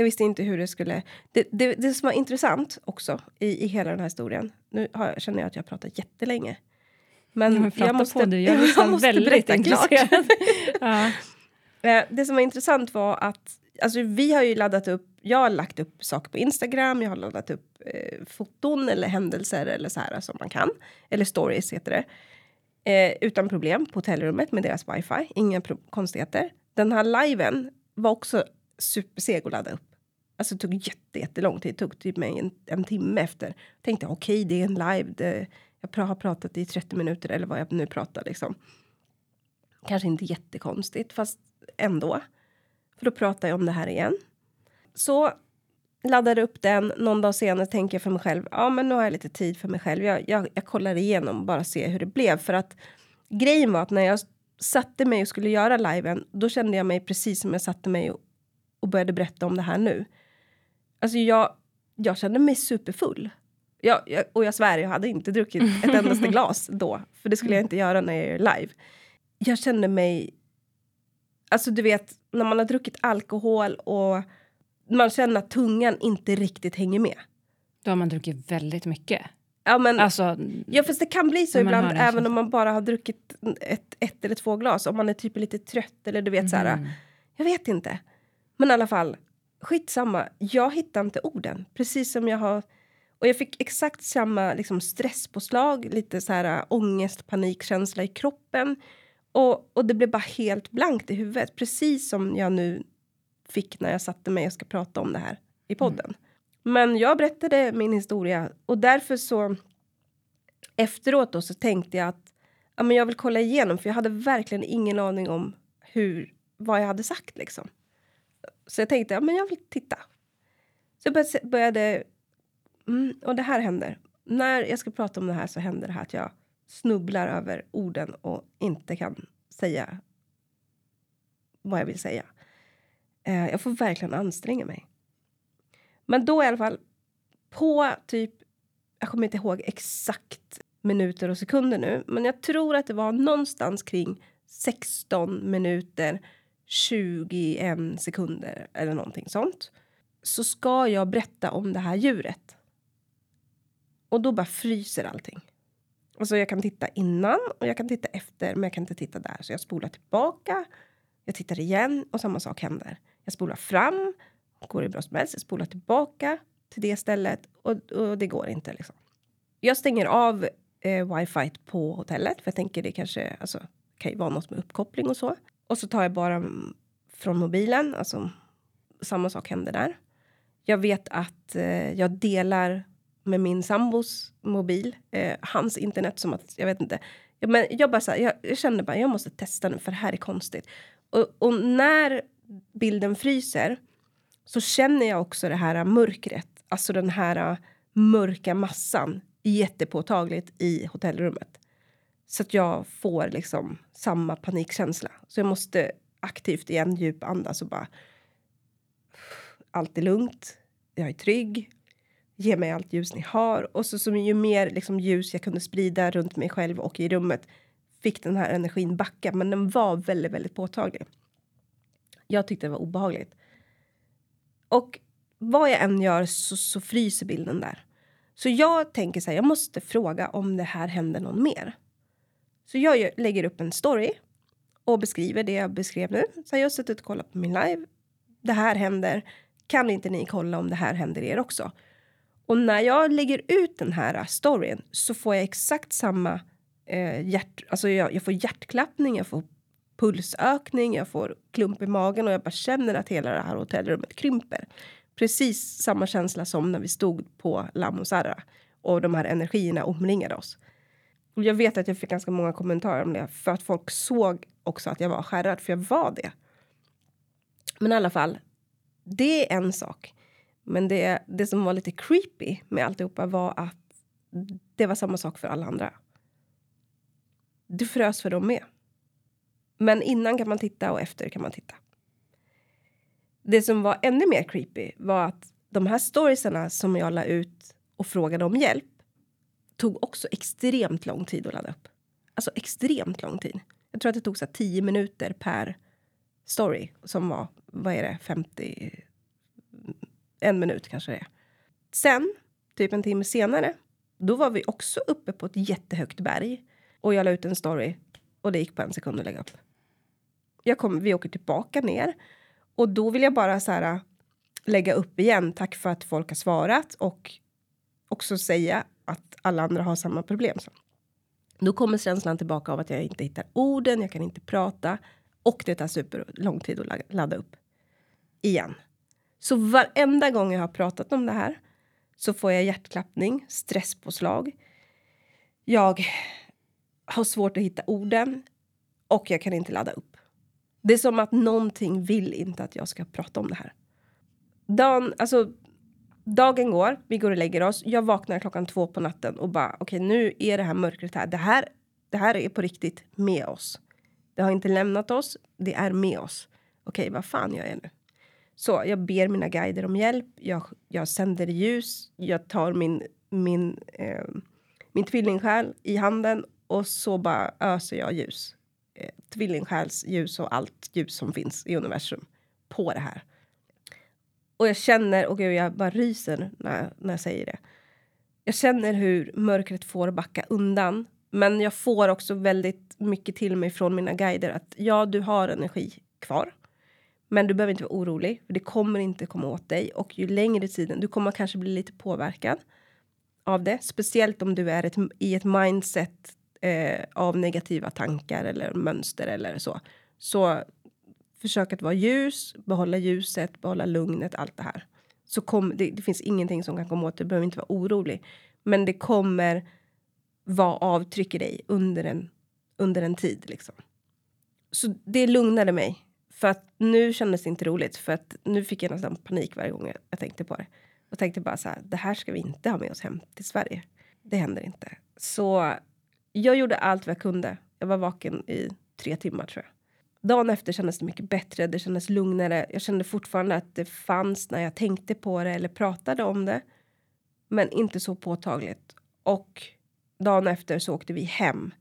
jag visste inte hur det skulle... Det, det, det som var intressant också i, i hela den här historien... Nu har, känner jag att jag har pratat jättelänge. Men ja, jag måste, på du. Jag, jag måste väldigt berätta klart. ja. Eh, det som var intressant var att alltså, vi har ju laddat upp... Jag har lagt upp saker på Instagram, jag har laddat upp eh, foton eller händelser eller så här som man kan. Eller stories heter det. Eh, utan problem på hotellrummet med deras wifi. Inga konstigheter. Den här liven var också superseg att ladda upp. Alltså det tog jätte, jättelång tid. Det tog typ mig en, en timme efter. Jag tänkte okej, okay, det är en live. Det, jag har pratat i 30 minuter eller vad jag nu pratar liksom. Kanske inte jättekonstigt, fast ändå. För då pratar jag om det här igen. Så laddade upp den. Någon dag senare tänker jag för mig själv. Ja, men nu har jag lite tid för mig själv. Jag, jag, jag kollar igenom bara se hur det blev för att grejen var att när jag satte mig och skulle göra liven, då kände jag mig precis som jag satte mig och, och började berätta om det här nu. Alltså jag, jag kände mig superfull. Jag, jag, och jag svär, jag hade inte druckit ett endaste glas då. För det skulle jag inte göra när jag är live. Jag kände mig... Alltså du vet, när man har druckit alkohol och man känner att tungan inte riktigt hänger med. Då har man druckit väldigt mycket. Ja, men, alltså, ja fast det kan bli så ibland även om man bara har druckit ett, ett eller två glas. Om man är typ lite trött eller du vet mm. så här. Mm. Jag vet inte. Men i alla fall, skitsamma. Jag hittar inte orden. Precis som jag har... Och jag fick exakt samma liksom, stresspåslag, lite så här ångest, panikkänsla i kroppen. Och, och det blev bara helt blankt i huvudet. Precis som jag nu fick när jag satte mig och ska prata om det här i podden. Mm. Men jag berättade min historia och därför så efteråt då så tänkte jag att ja, men jag vill kolla igenom för jag hade verkligen ingen aning om hur, vad jag hade sagt liksom. Så jag tänkte, ja men jag vill titta. Så jag började, mm, och det här händer. När jag ska prata om det här så händer det här att jag snubblar över orden och inte kan säga vad jag vill säga. Eh, jag får verkligen anstränga mig. Men då i alla fall, på typ, jag kommer inte ihåg exakt minuter och sekunder nu, men jag tror att det var någonstans kring 16 minuter 21 sekunder eller någonting sånt. Så ska jag berätta om det här djuret. Och då bara fryser allting. Alltså jag kan titta innan och jag kan titta efter, men jag kan inte titta där. Så jag spolar tillbaka, jag tittar igen och samma sak händer. Jag spolar fram, går det bra som helst. Jag spolar tillbaka till det stället och, och det går inte. Liksom. Jag stänger av eh, wifi på hotellet för jag tänker det kanske alltså, kan ju vara något med uppkoppling och så. Och så tar jag bara från mobilen, alltså samma sak händer där. Jag vet att eh, jag delar med min sambos mobil, eh, hans internet som att, jag vet inte. Men jag bara så här, jag, jag kände bara, jag måste testa nu för det här är konstigt. Och, och, när bilden fryser så känner jag också det här mörkret, alltså den här eh, mörka massan jättepåtagligt i hotellrummet. Så att jag får liksom samma panikkänsla. Så jag måste aktivt igen djupandas och bara... Allt är lugnt, jag är trygg, ge mig allt ljus ni har. Och så, som ju mer liksom, ljus jag kunde sprida runt mig själv och i rummet fick den här energin backa. Men den var väldigt, väldigt påtaglig. Jag tyckte det var obehagligt. Och vad jag än gör så, så fryser bilden där. Så jag tänker så här, jag måste fråga om det här händer någon mer. Så jag lägger upp en story och beskriver det jag beskrev nu. Så jag har suttit och kollat på min live. Det här händer. Kan inte ni kolla om det här händer er också? Och när jag lägger ut den här storyn så får jag exakt samma eh, hjärt... Alltså jag, jag får hjärtklappning, jag får pulsökning, jag får klump i magen och jag bara känner att hela det här hotellrummet krymper. Precis samma känsla som när vi stod på La Mozara och de här energierna omringade oss. Och jag vet att jag fick ganska många kommentarer om det för att folk såg också att jag var skärrad, för jag var det. Men i alla fall, det är en sak. Men det, det som var lite creepy med alltihopa var att det var samma sak för alla andra. Du frös för dem med. Men innan kan man titta och efter kan man titta. Det som var ännu mer creepy var att de här storiesarna som jag la ut och frågade om hjälp tog också extremt lång tid att ladda upp. Alltså extremt lång tid. Jag tror att det tog så 10 minuter per story som var, vad är det, 50... En minut kanske det är. Sen, typ en timme senare, då var vi också uppe på ett jättehögt berg och jag la ut en story och det gick på en sekund att lägga upp. Jag kom, vi åker tillbaka ner och då vill jag bara så här äh, lägga upp igen. Tack för att folk har svarat och också säga att alla andra har samma problem. Så. Då kommer känslan tillbaka av att jag inte hittar orden, jag kan inte prata och det tar superlång tid att ladda upp. Igen. Så varenda gång jag har pratat om det här så får jag hjärtklappning, stresspåslag. Jag har svårt att hitta orden och jag kan inte ladda upp. Det är som att någonting vill inte att jag ska prata om det här. Dan, alltså, dagen går, vi går och lägger oss. Jag vaknar klockan två på natten och bara okej, okay, nu är det här mörkret här. Det här. Det här är på riktigt med oss. Det har inte lämnat oss. Det är med oss. Okej, okay, vad fan gör jag nu? Så jag ber mina guider om hjälp. Jag, jag sänder ljus. Jag tar min, min, eh, min tvillingsjäl i handen och så bara öser jag ljus. Eh, tvillingsjälsljus och allt ljus som finns i universum på det här. Och jag känner, och gud, jag bara ryser när, när jag säger det. Jag känner hur mörkret får backa undan. Men jag får också väldigt mycket till mig från mina guider att ja, du har energi kvar. Men du behöver inte vara orolig, för det kommer inte komma åt dig. Och ju längre tiden, du kommer kanske bli lite påverkad av det. Speciellt om du är ett, i ett mindset eh, av negativa tankar eller mönster eller så. Så försök att vara ljus, behålla ljuset, behålla lugnet, allt det här. Så kom, det, det finns ingenting som kan komma åt det, du behöver inte vara orolig. Men det kommer vara avtryck i dig under en, under en tid. Liksom. Så det lugnade mig. För att nu kändes det inte roligt. För att nu fick jag nästan panik varje gång jag tänkte på det. Och tänkte bara så här, det här ska vi inte ha med oss hem till Sverige. Det händer inte. Så jag gjorde allt vad jag kunde. Jag var vaken i tre timmar tror jag. Dagen efter kändes det mycket bättre, det kändes lugnare. Jag kände fortfarande att det fanns när jag tänkte på det eller pratade om det. Men inte så påtagligt. Och dagen efter så åkte vi hem.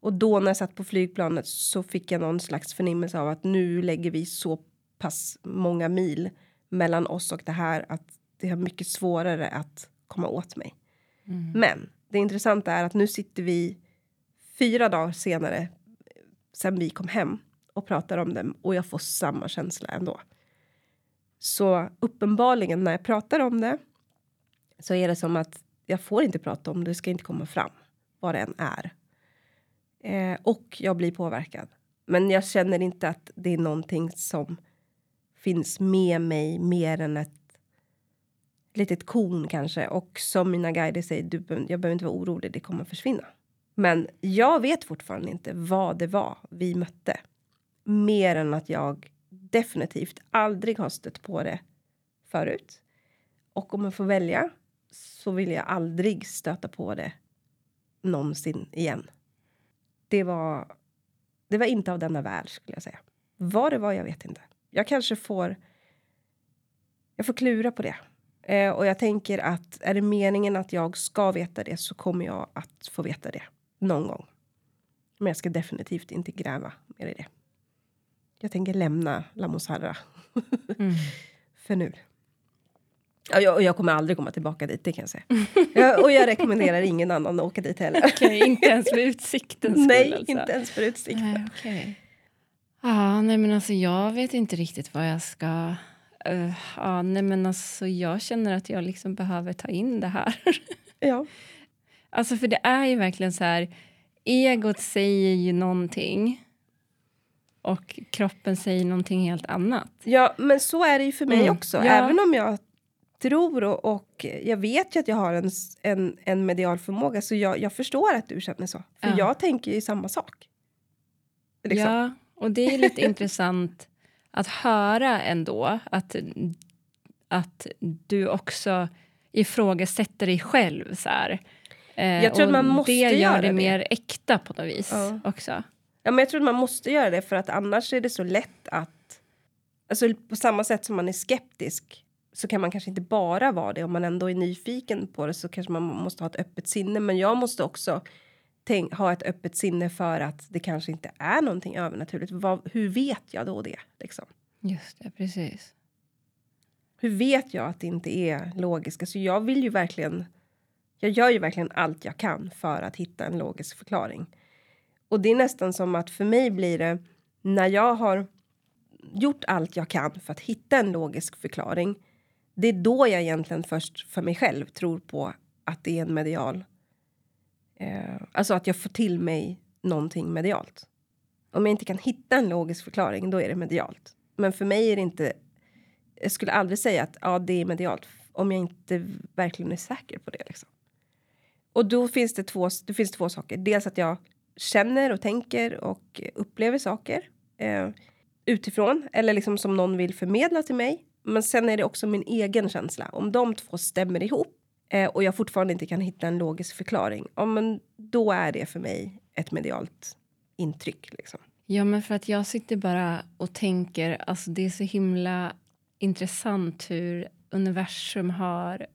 Och då när jag satt på flygplanet så fick jag någon slags förnimmelse av att nu lägger vi så pass många mil mellan oss och det här att det är mycket svårare att komma åt mig. Mm. Men det intressanta är att nu sitter vi fyra dagar senare sen vi kom hem och pratar om dem och jag får samma känsla ändå. Så uppenbarligen när jag pratar om det så är det som att jag får inte prata om det, det ska inte komma fram vad det än är. Eh, och jag blir påverkad. Men jag känner inte att det är någonting som finns med mig mer än ett litet korn kanske. Och som mina guider säger, du, jag behöver inte vara orolig, det kommer försvinna. Men jag vet fortfarande inte vad det var vi mötte. Mer än att jag definitivt aldrig har stött på det förut. Och om jag får välja så vill jag aldrig stöta på det någonsin igen. Det var, det var inte av denna värld skulle jag säga. Vad det var, jag vet inte. Jag kanske får... Jag får klura på det. Eh, och jag tänker att är det meningen att jag ska veta det så kommer jag att få veta det någon gång. Men jag ska definitivt inte gräva mer i det. Jag tänker lämna La Mosarra mm. för nu. Ja, jag, och jag kommer aldrig komma tillbaka dit, det kan jag säga. jag, och jag rekommenderar ingen annan att åka dit heller. okay, inte ens för utsiktens skull? Nej, alltså. inte ens för utsikten. Nej, okay. ah, nej, men alltså jag vet inte riktigt vad jag ska... Uh, ah, nej, men alltså jag känner att jag liksom behöver ta in det här. ja. Alltså för det är ju verkligen så här, egot säger ju någonting och kroppen säger någonting helt annat. Ja, men så är det ju för mig mm. också. Ja. Även om jag tror och, och, jag vet ju att jag har en, en, en medial förmåga så jag, jag förstår att du känner så. För ja. jag tänker ju samma sak. Liksom. Ja, och det är lite intressant att höra ändå att, att du också ifrågasätter dig själv. Så här. Eh, jag tror att man måste det gör det, det mer äkta på något vis ja. också. Ja, men jag tror att man måste göra det för att annars är det så lätt att... Alltså på samma sätt som man är skeptisk så kan man kanske inte bara vara det. Om man ändå är nyfiken på det så kanske man måste ha ett öppet sinne. Men jag måste också tänk, ha ett öppet sinne för att det kanske inte är någonting övernaturligt. Vad, hur vet jag då det? Liksom? Just det, precis. Hur vet jag att det inte är logiskt? Alltså jag vill ju verkligen jag gör ju verkligen allt jag kan för att hitta en logisk förklaring. Och det är nästan som att för mig blir det när jag har gjort allt jag kan för att hitta en logisk förklaring. Det är då jag egentligen först för mig själv tror på att det är en medial. Eh, alltså att jag får till mig någonting medialt. Om jag inte kan hitta en logisk förklaring, då är det medialt. Men för mig är det inte. Jag skulle aldrig säga att ja, det är medialt om jag inte verkligen är säker på det. Liksom. Och då finns det två, det finns två saker. Dels att jag känner och tänker och upplever saker eh, utifrån eller liksom som någon vill förmedla till mig. Men sen är det också min egen känsla. Om de två stämmer ihop eh, och jag fortfarande inte kan hitta en logisk förklaring. Ja, men då är det för mig ett medialt intryck. Liksom. Ja, men för att jag sitter bara och tänker, alltså det är så himla intressant hur universum har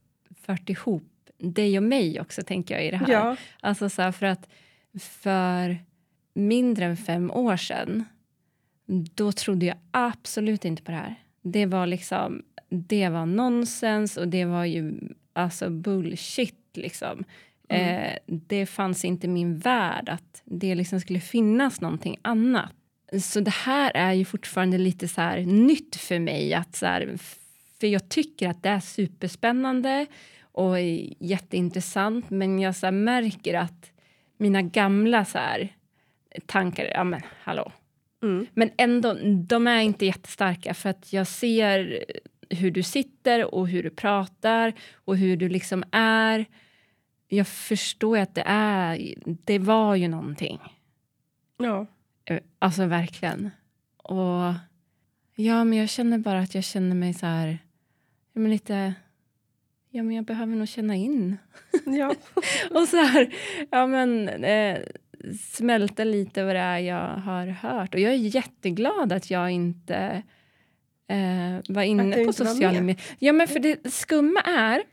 fört ihop dig och mig också, tänker jag i det här. Ja. Alltså så här, för att för mindre än fem år sedan då trodde jag absolut inte på det här. Det var liksom, det var nonsens och det var ju alltså bullshit liksom. Mm. Eh, det fanns inte i min värld att det liksom skulle finnas någonting annat. Så det här är ju fortfarande lite så här nytt för mig. Att så här, för jag tycker att det är superspännande och jätteintressant men jag så märker att mina gamla så här, tankar, ja men hallå. Mm. Men ändå, de är inte jättestarka för att jag ser hur du sitter och hur du pratar och hur du liksom är. Jag förstår att det är, det var ju någonting. Ja. Eh, Alltså verkligen. Och ja, men jag känner bara att jag känner mig så här, men lite, ja men jag behöver nog känna in. ja. Och så här, ja men eh, smälta lite vad det är jag har hört. Och jag är jätteglad att jag inte eh, var inne på sociala med. medier. Ja men för det skumma är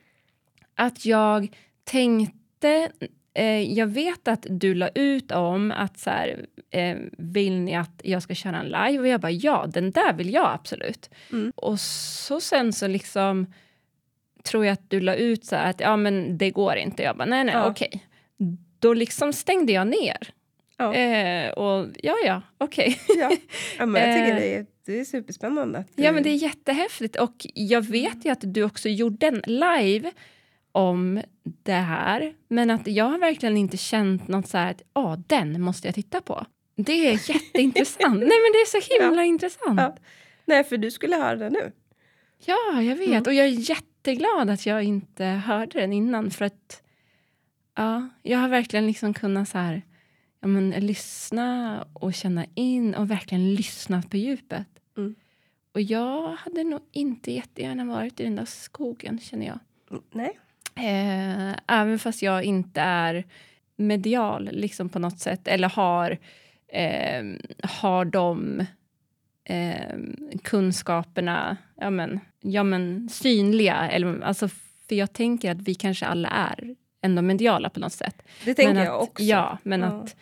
att jag tänkte Eh, jag vet att du la ut om att så här, eh, vill ni att jag ska köra en live? Och jag bara ja, den där vill jag absolut. Mm. Och så sen så liksom tror jag att du la ut så här att ja men det går inte. Jag bara nej nej Ja. okej. Då liksom stängde jag ner. Ja. Eh, och ja ja okej. Ja. ja, men jag tycker Eh. det är, det är superspännande. Att Ja, men det är jättehäftigt. Och jag vet ju att du också gjorde en live om det här. Men att jag har verkligen inte känt något så här att ah, den måste jag titta på. Det är jätteintressant. Nej, men det är så himla intressant. Ja. Nej, för du skulle höra det nu. Ja, jag vet. Mm. Och jag är jätteglad att jag inte hörde den innan. För att ja, jag har verkligen liksom kunnat så här, ja, men, lyssna och känna in och verkligen lyssnat på djupet. Mm. Och jag hade nog inte jättegärna varit i den där skogen, känner jag. Mm, Nej. Eh, även fast jag inte är medial liksom på något sätt eller har, eh, har de eh, kunskaperna ja, men, ja, men, synliga. Eller, alltså, för jag tänker att vi kanske alla är ändå mediala på något sätt. Det tänker men jag att, också. Ja, men Ja. att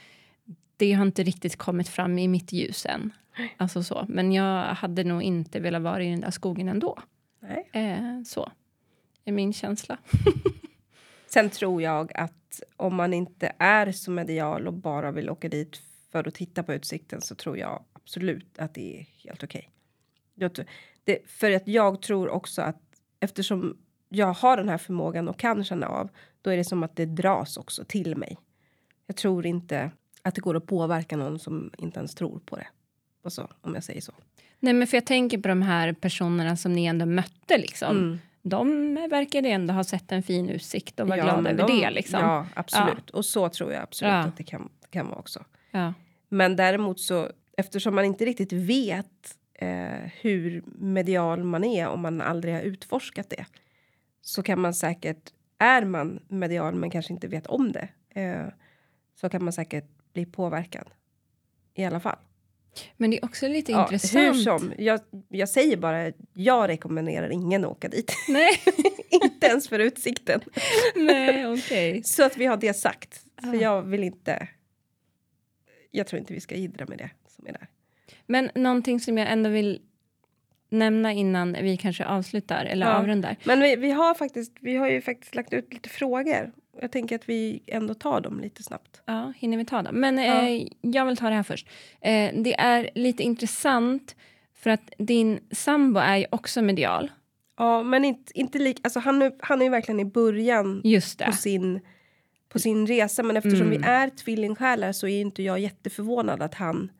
det har inte riktigt kommit fram i mitt ljus än. Alltså så. Men jag hade nog inte velat vara i den där skogen ändå. Nej. Eh, så är min känsla. Sen tror jag att om man inte är så medial och bara vill åka dit för att titta på utsikten så tror jag absolut att det är helt okej. Tror- det- För att jag tror också att eftersom jag har den här förmågan och kan känna av, då är det som att det dras också till mig. Jag tror inte att det går att påverka någon som inte ens tror på det. Och så, om jag säger så. Nej, men för jag tänker på de här personerna som ni ändå mötte. Liksom. Mm. De verkade ändå ha sett en fin utsikt och var glada men över de- det. Liksom. Ja, absolut. Och så tror jag absolut Ja. att det kan, kan vara också. Ja. Men däremot så eftersom man inte riktigt vet eh, hur medial man är om man aldrig har utforskat det så kan man säkert, är man medial men kanske inte vet om det eh, så kan man säkert bli påverkad i alla fall. Men det är också lite Ja, intressant. hur som, jag, jag säger bara, jag rekommenderar ingen att åka dit. Nej, inte ens för utsikten. nej okej. Så att vi har det sagt. För Ja. jag vill inte, jag tror inte vi ska jiddra med det som är där. Men någonting som jag ändå vill nämna innan vi kanske avslutar eller Ja. avrundar. Men vi, vi, har faktiskt, vi har ju faktiskt lagt ut lite frågor. Jag tänker att vi ändå tar dem lite snabbt. Ja, hinner vi ta dem? Men Ja. eh, jag vill ta det här först. Eh, det är lite intressant för att din sambo är ju också medial. Ja, men inte, inte lik, alltså han, är, han är ju verkligen i början Just det. på sin, på sin resa. Men eftersom Mm. vi är tvillingsjälar så är inte jag jätteförvånad att han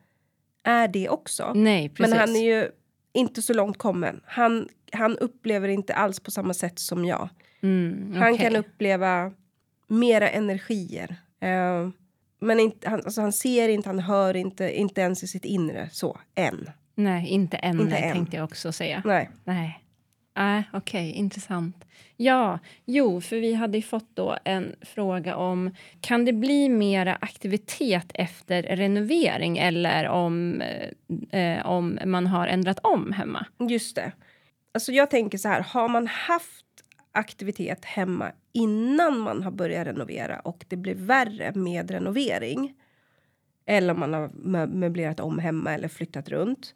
är det också. Nej, precis. Men han är ju inte så långt kommen. Han, han upplever inte alls på samma sätt som jag. mm, Han okej. kan uppleva mera energier. Eh, men inte, han, alltså han ser inte, han hör inte, inte ens i sitt inre så, än. Nej, inte än, Inte än. tänkte jag också säga. Nej. Nej. Nej, okej, intressant. Ja, jo, för vi hade ju fått då en fråga om kan det bli mera aktivitet efter renovering eller om, eh, eh, om man har ändrat om hemma? Just det. Alltså jag tänker så här, har man haft aktivitet hemma innan man har börjat renovera och det blir värre med renovering eller om man har möblerat om hemma eller flyttat runt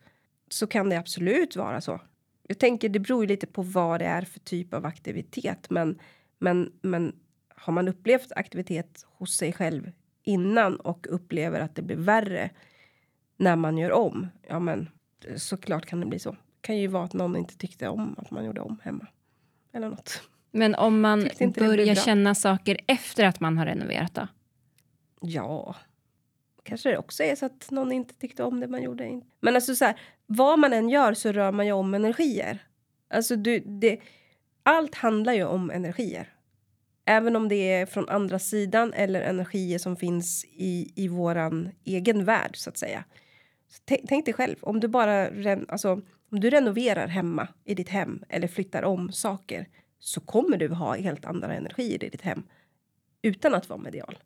så kan det absolut vara så. Jag tänker det beror ju lite på vad det är för typ av aktivitet men, men, men har man upplevt aktivitet hos sig själv innan och upplever att det blir värre när man gör om, ja men såklart kan det bli så. Det kan ju vara att någon inte tyckte om att man gjorde om hemma. Eller något. Men om man börjar känna saker efter att man har renoverat då? Ja. Kanske det också är så att någon inte tyckte om det man gjorde. Men alltså så här, vad man än gör så rör man ju om energier. Alltså du, det, allt handlar ju om energier. Även om det är från andra sidan eller energier som finns i, i våran egen värld så att säga. Så tänk dig själv, om du bara ren, alltså, om du renoverar hemma i ditt hem eller flyttar om saker så kommer du ha helt andra energier i ditt hem utan att vara medial.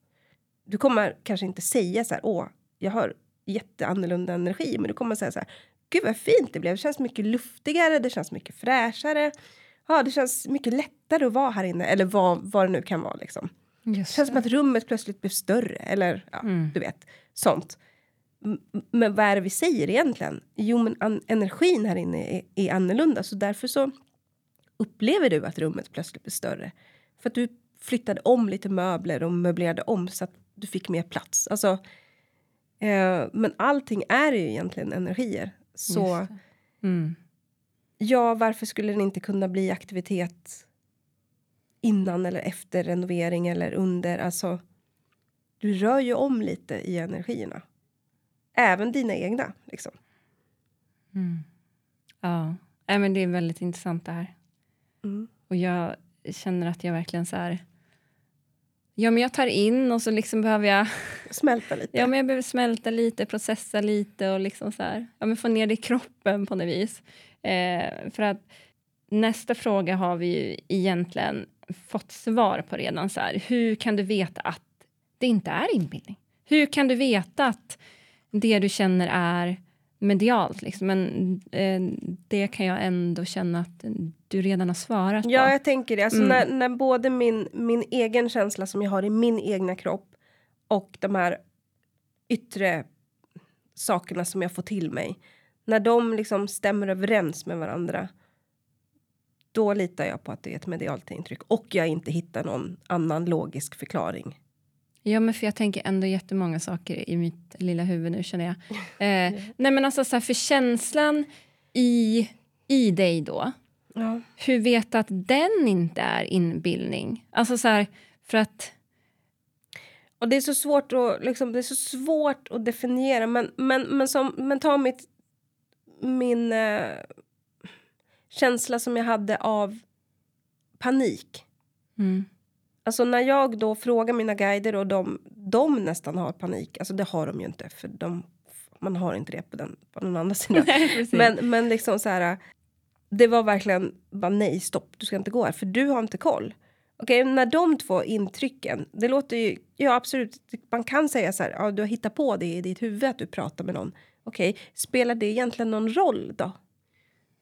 Du kommer kanske inte säga så här, åh, jag har jätteannorlunda energi, men du kommer säga så här, gud vad fint det blev, det känns mycket luftigare, det känns mycket fräschare. Ja, det känns mycket lättare att vara här inne, eller vad, vad det nu kan vara liksom. det känns som att rummet plötsligt blev större, eller ja, mm. du vet, sånt. Men vad är det vi säger egentligen? Jo, men energin här inne är, är annorlunda, så därför så upplever du att rummet plötsligt blir större. För att du flyttade om lite möbler och möblerade om så att du fick mer plats. Alltså, eh, men allting är ju egentligen energier. Så mm. ja, varför skulle den inte kunna bli aktivitet innan eller efter renovering eller under? Alltså, du rör ju om lite i energierna. Även dina egna. Liksom. Mm. Ja, äh, men det är väldigt intressant det här. Mm. Och jag känner att jag verkligen så här... Ja, men jag tar in och så liksom behöver jag... Smälta lite? Ja, men jag behöver smälta lite, processa lite och liksom så här, ja, men få ner det i kroppen på något vis. Eh, för att nästa fråga har vi ju egentligen fått svar på redan. Så här, hur kan du veta att det inte är inbildning? Hur kan du veta att det du känner är medialt. Liksom. Men eh, det kan jag ändå känna att du redan har svarat på. Ja, jag tänker det. Alltså, mm. när, när både min, min egen känsla som jag har i min egna kropp och de här yttre sakerna som jag får till mig. När de liksom stämmer överens med varandra då litar jag på att det är ett medialt intryck och jag inte hittar någon annan logisk förklaring Ja, men för jag tänker ändå jättemånga saker i mitt lilla huvud nu känner jag. Eh, nej men alltså så här, för känslan i, i dig då. Ja. Hur vet du att den inte är inbildning? Alltså så här, för att... Och det är så svårt att, liksom, det är så svårt att definiera men, men, men, som, men ta mitt, min eh, känsla som jag hade av panik. Mm. Alltså när jag då frågar mina guider och de, de nästan har panik, alltså det har de ju inte för de, man har inte det på den, på den andra sidan. Nej, men, men liksom så här, det var verkligen bara nej stopp, du ska inte gå här för du har inte koll. Okej, okay, när de två intrycken, det låter ju, ja absolut, man kan säga så här, ja du har hittat på det i ditt huvud att du pratar med någon. Okej, okay, spelar det egentligen någon roll då?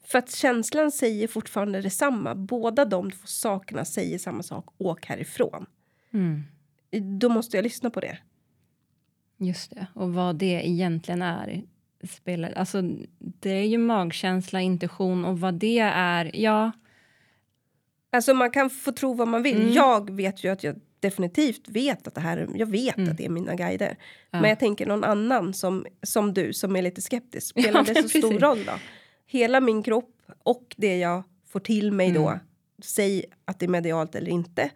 För att känslan säger fortfarande detsamma. Båda de två sakerna säger samma sak. Åk härifrån. Mm. Då måste jag lyssna på det. Just det. Och vad det egentligen är. Spelar, alltså, det är ju magkänsla, intuition och vad det är, ja. Alltså man kan få tro vad man vill. Mm. Jag vet ju att jag definitivt vet att det här, jag vet mm. att det är mina guider. Ja. Men jag tänker någon annan som, som du som är lite skeptisk. Spelar ja, det så precis. stor roll då? Hela min kropp och det jag får till mig mm. då, säg att det är medialt eller inte,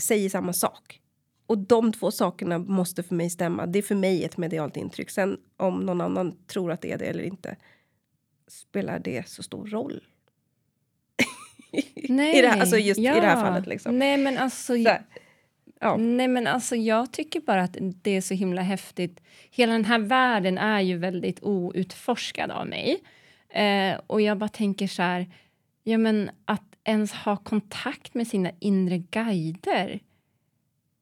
säger samma sak. Och de två sakerna måste för mig stämma. Det är för mig ett medialt intryck. Sen om någon annan tror att det är det eller inte spelar det så stor roll? Nej, I det här, alltså just ja. i det här fallet. Liksom. Nej, men alltså... Så, ja. Nej, men alltså jag tycker bara att det är så himla häftigt. Hela den här världen är ju väldigt outforskad av mig. Eh, och jag bara tänker så här, ja men att ens ha kontakt med sina inre guider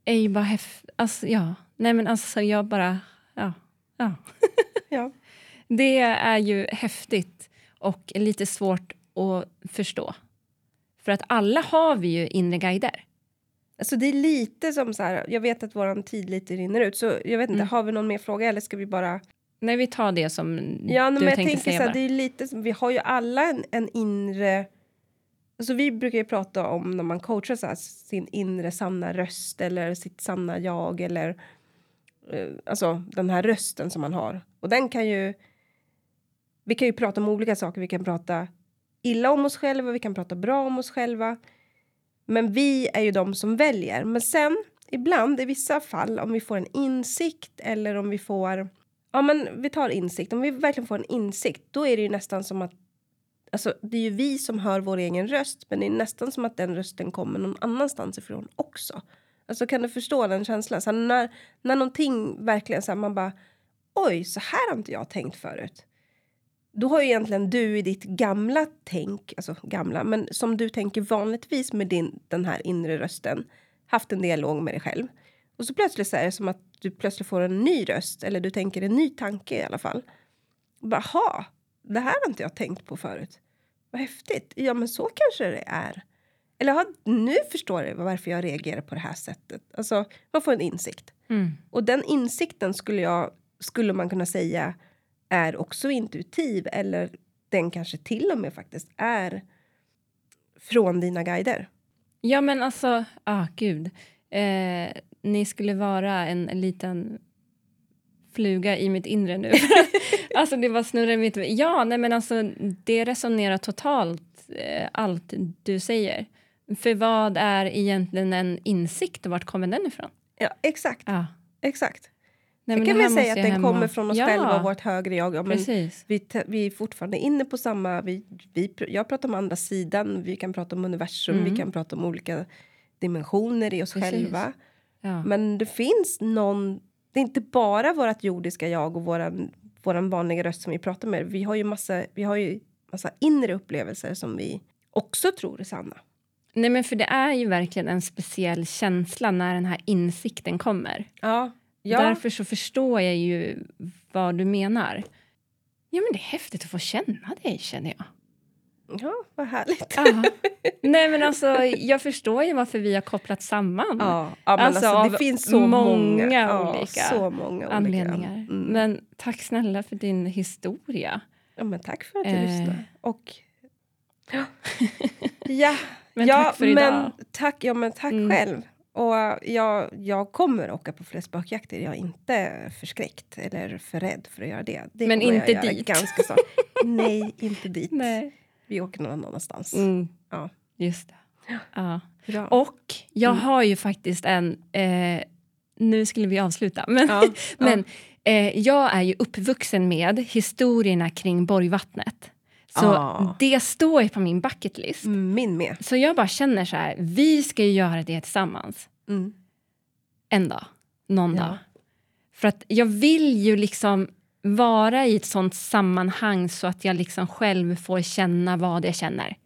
är ju bara häftigt. Alltså, ja. Nej men alltså jag bara, ja. Ja. ja. Det är ju häftigt och lite svårt att förstå. För att alla har vi ju inre guider. Alltså det är lite som så här, jag vet att våran tid lite rinner ut så jag vet inte, mm. har vi någon mer fråga eller ska vi bara? Nej vi tar det som ja, du men jag tänker säga. Så här, det är lite som, vi har ju alla en, en inre Alltså vi brukar ju prata om när man coachar så här, sin inre sanna röst eller sitt sanna jag eller uh, alltså den här rösten som man har. Och den kan ju vi kan ju prata om olika saker. Vi kan prata illa om oss själva, vi kan prata bra om oss själva. Men vi är ju de som väljer. Men sen ibland, i vissa fall, om vi får en insikt eller om vi får... Ja, men vi tar insikt. Om vi verkligen får en insikt, då är det ju nästan som att... Alltså, det är ju vi som hör vår egen röst, men det är nästan som att den rösten kommer någon annanstans ifrån också. Alltså, kan du förstå den känslan? Så när, när någonting verkligen så här, man bara... Oj, så här har inte jag tänkt förut. Då har ju egentligen du i ditt gamla tänk, alltså gamla, men som du tänker vanligtvis med din, den här inre rösten, haft en dialog med dig själv. Och så plötsligt så är det som att du plötsligt får en ny röst, eller du tänker en ny tanke i alla fall. Och bara, ha, det här har inte jag tänkt på förut. Vad häftigt. Ja, men så kanske det är. Eller ha, nu förstår jag varför jag reagerar på det här sättet. Alltså, man får en insikt. Mm. Och den insikten skulle, jag, skulle man kunna säga är också intuitiv eller den kanske till och med faktiskt är från dina guider. Ja, men alltså, ah, gud. Eh, ni skulle vara en, en liten fluga i mitt inre nu. alltså det var snurrar i mitt Ja, nej men alltså det resonerar totalt eh, allt du säger. För vad är egentligen en insikt och vart kommer den ifrån? Ja, exakt. Ja. exakt. Nej, men kan här säga att jag den hem kommer och- från oss ja, själva, vårt högre jag. Ja, men Precis. vi, vi är fortfarande inne på samma... Vi, vi, jag pratar om andra sidan, vi kan prata om universum, Mm. vi kan prata om olika dimensioner i oss Precis. själva. Ja. Men det finns någon... Det är inte bara vårt jordiska jag och våran, våran vanliga röst som vi pratar med. Vi har ju massa, vi har ju massa inre upplevelser som vi också tror är sanna. Nej, men för det är ju verkligen en speciell känsla när den här insikten kommer. Ja. Ja. Därför så förstår jag ju vad du menar. Ja, men det är häftigt att få känna dig, känner jag. ja, vad härligt. Ja. Nej, men alltså, jag förstår ju varför vi har kopplat samman Ja, ja men Alltså, alltså, det finns så många många, ja, olika så många anledningar. Olika. Mm. Men tack snälla för din historia. Ja, men tack för att du Eh. lyssnade. Och... Ja, Men ja, tack för men idag. Tack, ja, men tack Mm. själv. Och jag, jag kommer åka på fler spökjakter. Jag är inte förskräckt eller för rädd för att göra det. det Men inte dit. Ganska så. Nej, inte dit. Nej. Vi åker någon annanstans. Mm, Ja. just det. Ja. Bra. Och jag Mm. har ju faktiskt en... Eh, nu skulle vi avsluta, men, Ja, men eh, jag är ju uppvuxen med historierna kring Borgvattnet. Så Ah. det står ju på min bucket list. Min med. Så jag bara känner så här, vi ska ju göra det tillsammans. Mm. En dag. Någon Ja. dag. För att jag vill ju liksom vara i ett sånt sammanhang så att jag liksom själv får känna vad jag känner.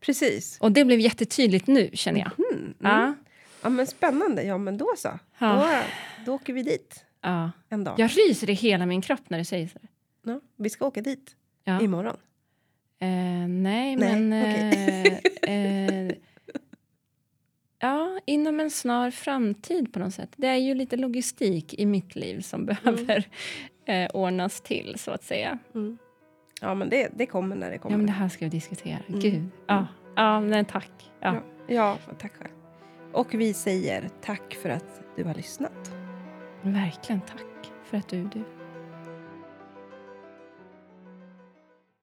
Precis. Och det blev jättetydligt nu, känner jag. Mm. Mm. Ja. Ja, men spännande. Ja, men då så. Ja. Då, då åker vi dit Ja. en dag. Jag ryser i hela min kropp när du säger så. Ja, vi ska åka dit Ja. imorgon. Eh, nej, Nej, men... okej. Eh, eh, ja, inom en snar framtid på något sätt. Det är ju lite logistik i mitt liv som behöver eh, ordnas till, så att säga. Mm. Ja, men det, det kommer när det kommer. Ja, men det här ska vi diskutera. Mm. Gud. Ja, ja men tack. Ja. Ja, ja tack själv. Och vi säger tack för att du har lyssnat. Verkligen tack för att du är du.